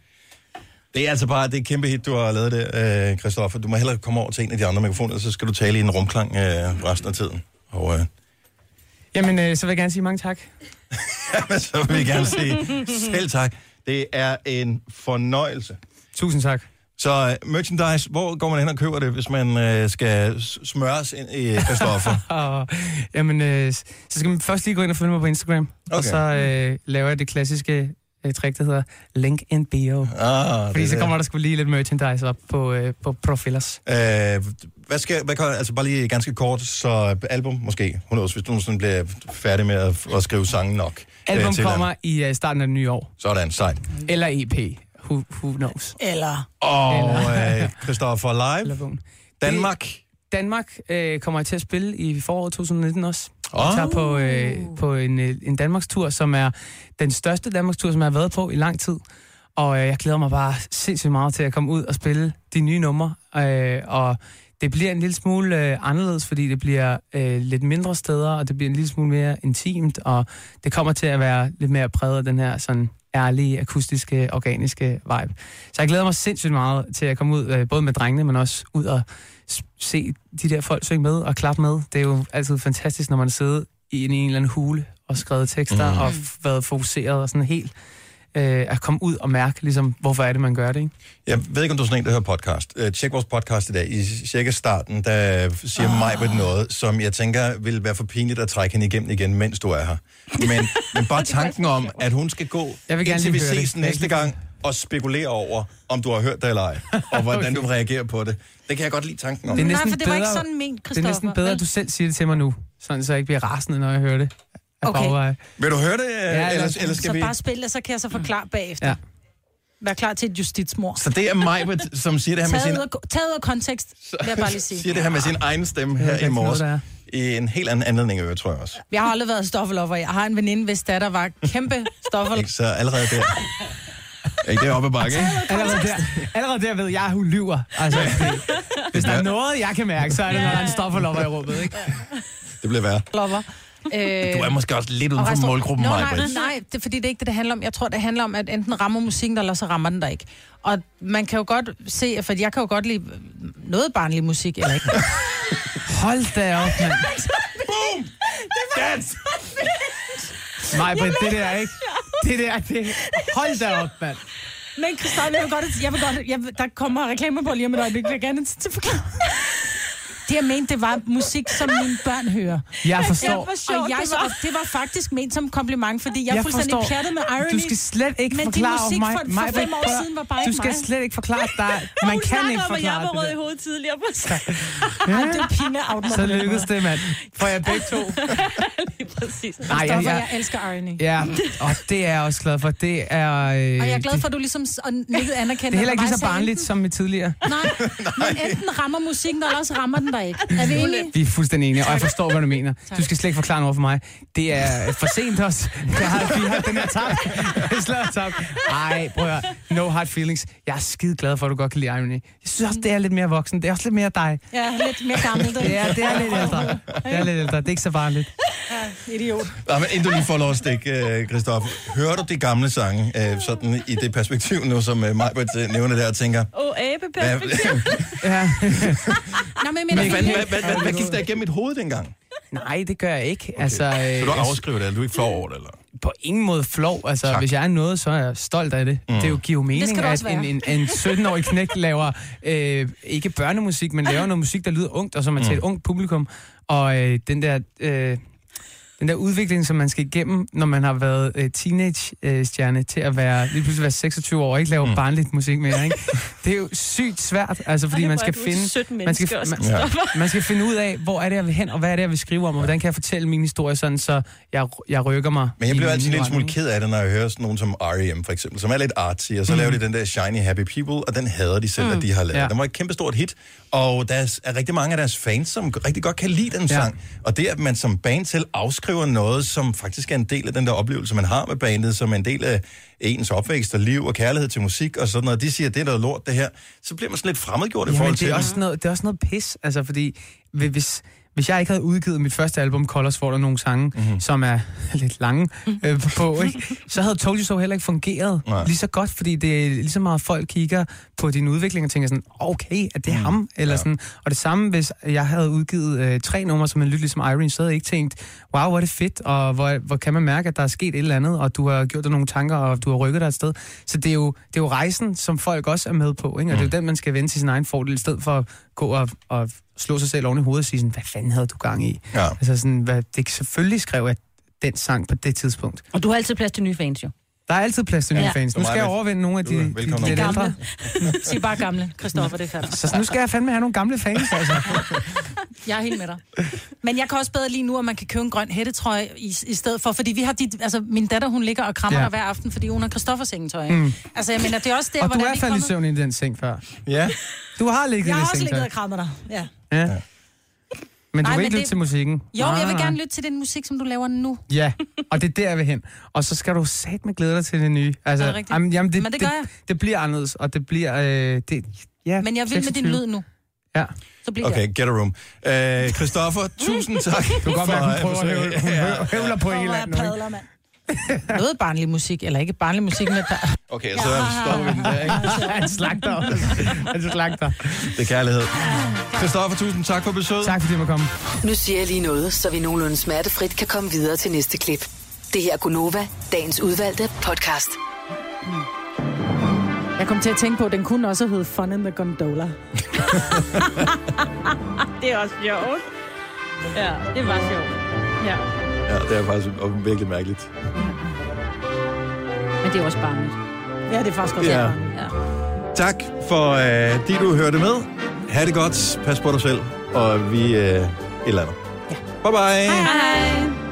det er altså bare det er et kæmpe hit, du har lavet der, øh, Christoffer. Du må hellere komme over til en af de andre mikrofoner, så skal du tale i en rumklang øh, resten af tiden. Og øh, Jamen, øh, så vil jeg gerne sige mange tak. <laughs> jamen, så vil jeg gerne sige selv tak. Det er en fornøjelse. Tusind tak. Så øh, merchandise, hvor går man hen og køber det, hvis man øh, skal smøres ind i Christoffer? <laughs> Og, jamen, øh, så skal man først lige gå ind og følge mig på Instagram. Okay. Og så øh, laver jeg det klassiske øh, trick, der hedder link in bio. ah, Fordi det så kommer der sgu lige lidt merchandise op på, øh, på Profilers. Øh, hvad skal, hvad kan, altså bare lige ganske kort, så album måske, hun knows, hvis du nogensinde bliver færdig med at, at skrive sange nok. Album øh, kommer i øh, starten af det nye år. Sådan, sejt. Eller EP. Who, who knows? Eller... Og øh, Christoffer Live, Eller. Danmark. Danmark øh, kommer jeg til at spille i foråret 2019 også. Jeg tager på, øh, på en, øh, en Danmarkstur, som er den største Danmarkstur, som jeg har været på i lang tid. Og øh, jeg glæder mig bare sindssygt meget til at komme ud og spille de nye numre. Øh, og det bliver en lille smule øh, anderledes, fordi det bliver øh, lidt mindre steder, og det bliver en lille smule mere intimt, og det kommer til at være lidt mere præget af den her sådan ærlige, akustiske, organiske vibe. Så jeg glæder mig sindssygt meget til at komme ud, øh, både med drengene, men også ud og se de der folk synge med og klappe med. Det er jo altid fantastisk, når man sidder i en, en eller anden hule og skrevet tekster Mm. og været fokuseret og sådan helt øh, at komme ud og mærke, ligesom, hvorfor er det, man gør det, ikke? Jeg ved ikke, om du er sådan en, der hører podcast. Uh, tjek vores podcast i dag. I cirka starten, der siger oh. mig på noget, som jeg tænker vil være for pinligt at trække hende igennem igen, mens du er her. Men, men bare <laughs> tanken om, at hun skal gå, Jeg vil gerne indtil vi ses næste gang, og spekulere over, om du har hørt det eller ej, og <laughs> hvordan Okay. du reagerer på det. Det kan jeg godt lide tanken om. Det er Nej, næsten for det var ikke bedre- sådan ment, Det er næsten bedre, at du selv siger det til mig nu, sådan så jeg ikke bliver rasende, når jeg hører det. Okay. bagveje. Vil du høre det, ja, eller- eller, eller skal så vi... bare spil, og så kan jeg så forklare bagefter. Ja. Vær klar til et justitsmord. Så det er mig, som siger det her med sin, Taget ud, af, kontekst, vil jeg bare lige sige. siger det her med sin egen stemme Jeg her ikke i morges. I en helt anden anledning, øh, tror jeg også. Jeg har aldrig været stoffeloffer. Jeg har en veninde, hvis datter var kæmpe. <laughs> Ikke? Så allerede der. <laughs> Ikke det er oppe ad bakke, ikke? <laughs> Allerede der, allerede der ved jeg, at hun lyver. Altså, det, hvis der er noget, jeg kan mærke, så er det, når der er en stofferlopper i rummet, ikke? Det bliver værre. Lopper. Øh, Du er måske også lidt uden for målgruppen, Nå, mig, nej, nej, det er fordi, det er ikke det, det handler om. Jeg tror, det handler om, at enten rammer musikken, eller så rammer den der ikke. Og man kan jo godt se, for jeg kan jo godt lide noget barnlig musik, eller ikke? <laughs> Hold da op, mand. Yes! Nej, men det der, ikke? <laughs> Det der, det... Hold da op, mand. Men Christoffer, jeg vil godt, jeg vil godt, jeg vil, der kommer reklamer på lige om et øjeblik, Jeg vil gerne til forklare. Det jeg mente, det var musik, som mine børn hører. Jeg forstår. Ja, hvor sjovt og jeg, det så, var. det var faktisk ment som kompliment, fordi jeg, Jeg er fuldstændig forstår. pjattet med irony. Du skal slet ikke Men forklare musik mig. for- for mig, fem år siden var bare Du skal mig. slet ikke forklare dig. <laughs> Man Hun kan snakker ikke om, at jeg forklare var rød i det. hovedet tidligere. Præcis. <laughs> Ej, det er pinligt Så lykkedes det, mand. For jeg begge to. <laughs> Lige præcis. Nej, jeg, jeg, jeg elsker irony. ja, og det er jeg også glad for. Det er... Øh, Og jeg er glad for, at du ligesom anerkender. det er heller ikke lige så barnligt som med tidligere. Nej, men enten rammer musikken, eller også rammer den der ikke. Er vi enige? Vi er fuldstændig enige, og jeg forstår, hvad du mener. Du skal slet ikke forklare noget for mig. Det er for sent også. <laughs> Jeg har, vi har den her tak. <laughs> Slået tak. Ej, prøv at høre. No hard feelings. Jeg er skide glad for, at du godt kan lide irony. Jeg synes også, det er lidt mere voksen. Det er også lidt mere dig. Ja, lidt mere gammel. <laughs> Det er, det er lidt ældre. Det er lidt ældre. Det er ikke så barnligt. Idiot. Nå, men inden du lige får lov at stikke, øh, Christoffer. Hører du de gamle sange, øh, sådan i det perspektiv nu, som øh, Majbert nævner der, og tænker, Åh, oh, abeperspektiv. Ja. Nå, men, men, hvad, men, hvad, hvad, hvad, hvad gik der igennem mit hoved dengang? Nej, det gør jeg ikke. Okay. Altså, Så øh, du afskriver det, eller du er ikke flov over det, eller? på ingen måde flov. Altså, Tak. hvis jeg er noget, så er jeg stolt af det. Mm. Det er jo giver mening, at en, en, en 17-årig knæk laver øh, ikke børnemusik, men laver noget musik, der lyder ungt, og som er til et ungt publikum. Og øh, den der... Øh, den der udvikling, som man skal igennem, når man har været øh, teenage-stjerne til at være, lige pludselig være 26 år og ikke lave mm. barnligt musik mere, ikke? Det er jo sygt svært, altså fordi Ej, man skal finde... man skal, man, Ja. man skal finde ud af, hvor er det, jeg vil hen, og hvad er det, jeg vil skrive om, og hvordan kan jeg fortælle min historie, sådan, så jeg, jeg rykker mig. Men jeg bliver altid lille smule ked af det, når jeg hører sådan nogen som R.E.M. for eksempel, som er lidt artsy, og så mm. laver de den der Shiny Happy People, og den hader de selv, mm. at de har lavet. Ja. Den var et kæmpestort hit, og der er, rigtig mange af deres fans, som rigtig godt kan lide den Ja. sang. Og det, at man som band selv afskriver noget, som faktisk er en del af den der oplevelse, man har med bandet, som er en del af ens opvækst og liv og kærlighed til musik og sådan noget, de siger, det er noget lort, det her, så bliver man sådan lidt fremmedgjort i Jamen, forhold det til er, også noget, det er også noget pis, altså fordi hvi- hvis, hvis jeg ikke havde udgivet mit første album, Colors, hvor der er nogle sange, Mhm. mm-hmm. som er <laughs> lidt lange øh, på, ikke? så havde Told You So heller ikke fungeret Nej. lige så godt, fordi det er lige så meget folk kigger på din udvikling og tænker sådan, okay, er det mm. ham? Eller Ja. sådan. Og det samme, hvis jeg havde udgivet øh, tre numre, som er lyttet ligesom Irene, så havde jeg ikke tænkt, wow, hvor er det fedt, og hvor, hvor kan man mærke, at der er sket et eller andet, og du har gjort dig nogle tanker, og du har rykket dig et sted. Så det er jo, det er jo rejsen, som folk også er med på, ikke? og det er jo den, man skal vende til sin egen fordel, i stedet for at gå og, og slå sig selv oven i hovedet og sige sådan, hvad fanden havde du gang i? Ja. Altså sådan, hvad, det selvfølgelig skrev jeg den sang på det tidspunkt. Og du har altid plads til nye fans, jo. Der er altid plads til nye Ja. fans. Nu skal jeg overvinde nogle af de, de, de lidt Gamle. ældre. <laughs> Sig bare gamle, Christoffer, det er færdigt. Så nu skal jeg fandme have nogle gamle fans, altså. <laughs> Jeg er helt med dig. Men jeg kan også bedre lige nu, at man kan købe en grøn hættetrøje i, i stedet for, fordi vi har de, altså min datter, hun ligger og krammer Ja. dig hver aften, fordi hun har Christoffers sengetøj. Mm. Altså jeg mener, det er også der, Og hvor du er faldet i søvn i den seng før. Ja. Du har ligget Jeg i har det også ligget og krammet dig. Ja. Ja. Men du Nej, vil ikke lytte det- til musikken? Jo, Nej, jeg vil gerne lytte til den musik, som du laver nu. Ja, og det er der, jeg vil hen. Og så skal du sat med glæde dig til det nye. Altså, Er det rigtigt? jamen, jamen, det, Men det gør jeg. Det, det bliver anderledes, og det bliver... Øh, det, ja, Men jeg vil med din 26. lyd nu. Ja. Så bliver Okay, jeg. get a room. Øh, Christoffer, tusind tak. <laughs> Du kan godt mærke, hun prøver at høvle, på en eller anden. <laughs> Noget barnlig musik, eller ikke barnlig musik, men der... Okay, så stopper vi den der, ikke? <laughs> Han slagter. Han slagter. Det er kærlighed. Christoffer, tusind tak for besøget. Tak fordi du kom. Nu siger jeg lige noget, så vi nogenlunde smertefrit kan komme videre til næste klip. Det her er Gunova, dagens udvalgte podcast. Jeg kom til at tænke på, at den kunne også hedde Fun in the Gondola. <laughs> Det er også sjovt. Ja, det var sjovt. Ja. Ja, det er faktisk virkelig mærkeligt. Men det er også barnligt. Ja, det er faktisk også Ja. ja. Ja. Tak for, øh, de du hørte med. Ha' det godt. Pas på dig selv. Og vi øh, et eller andet. Ja. Bye bye. Hej.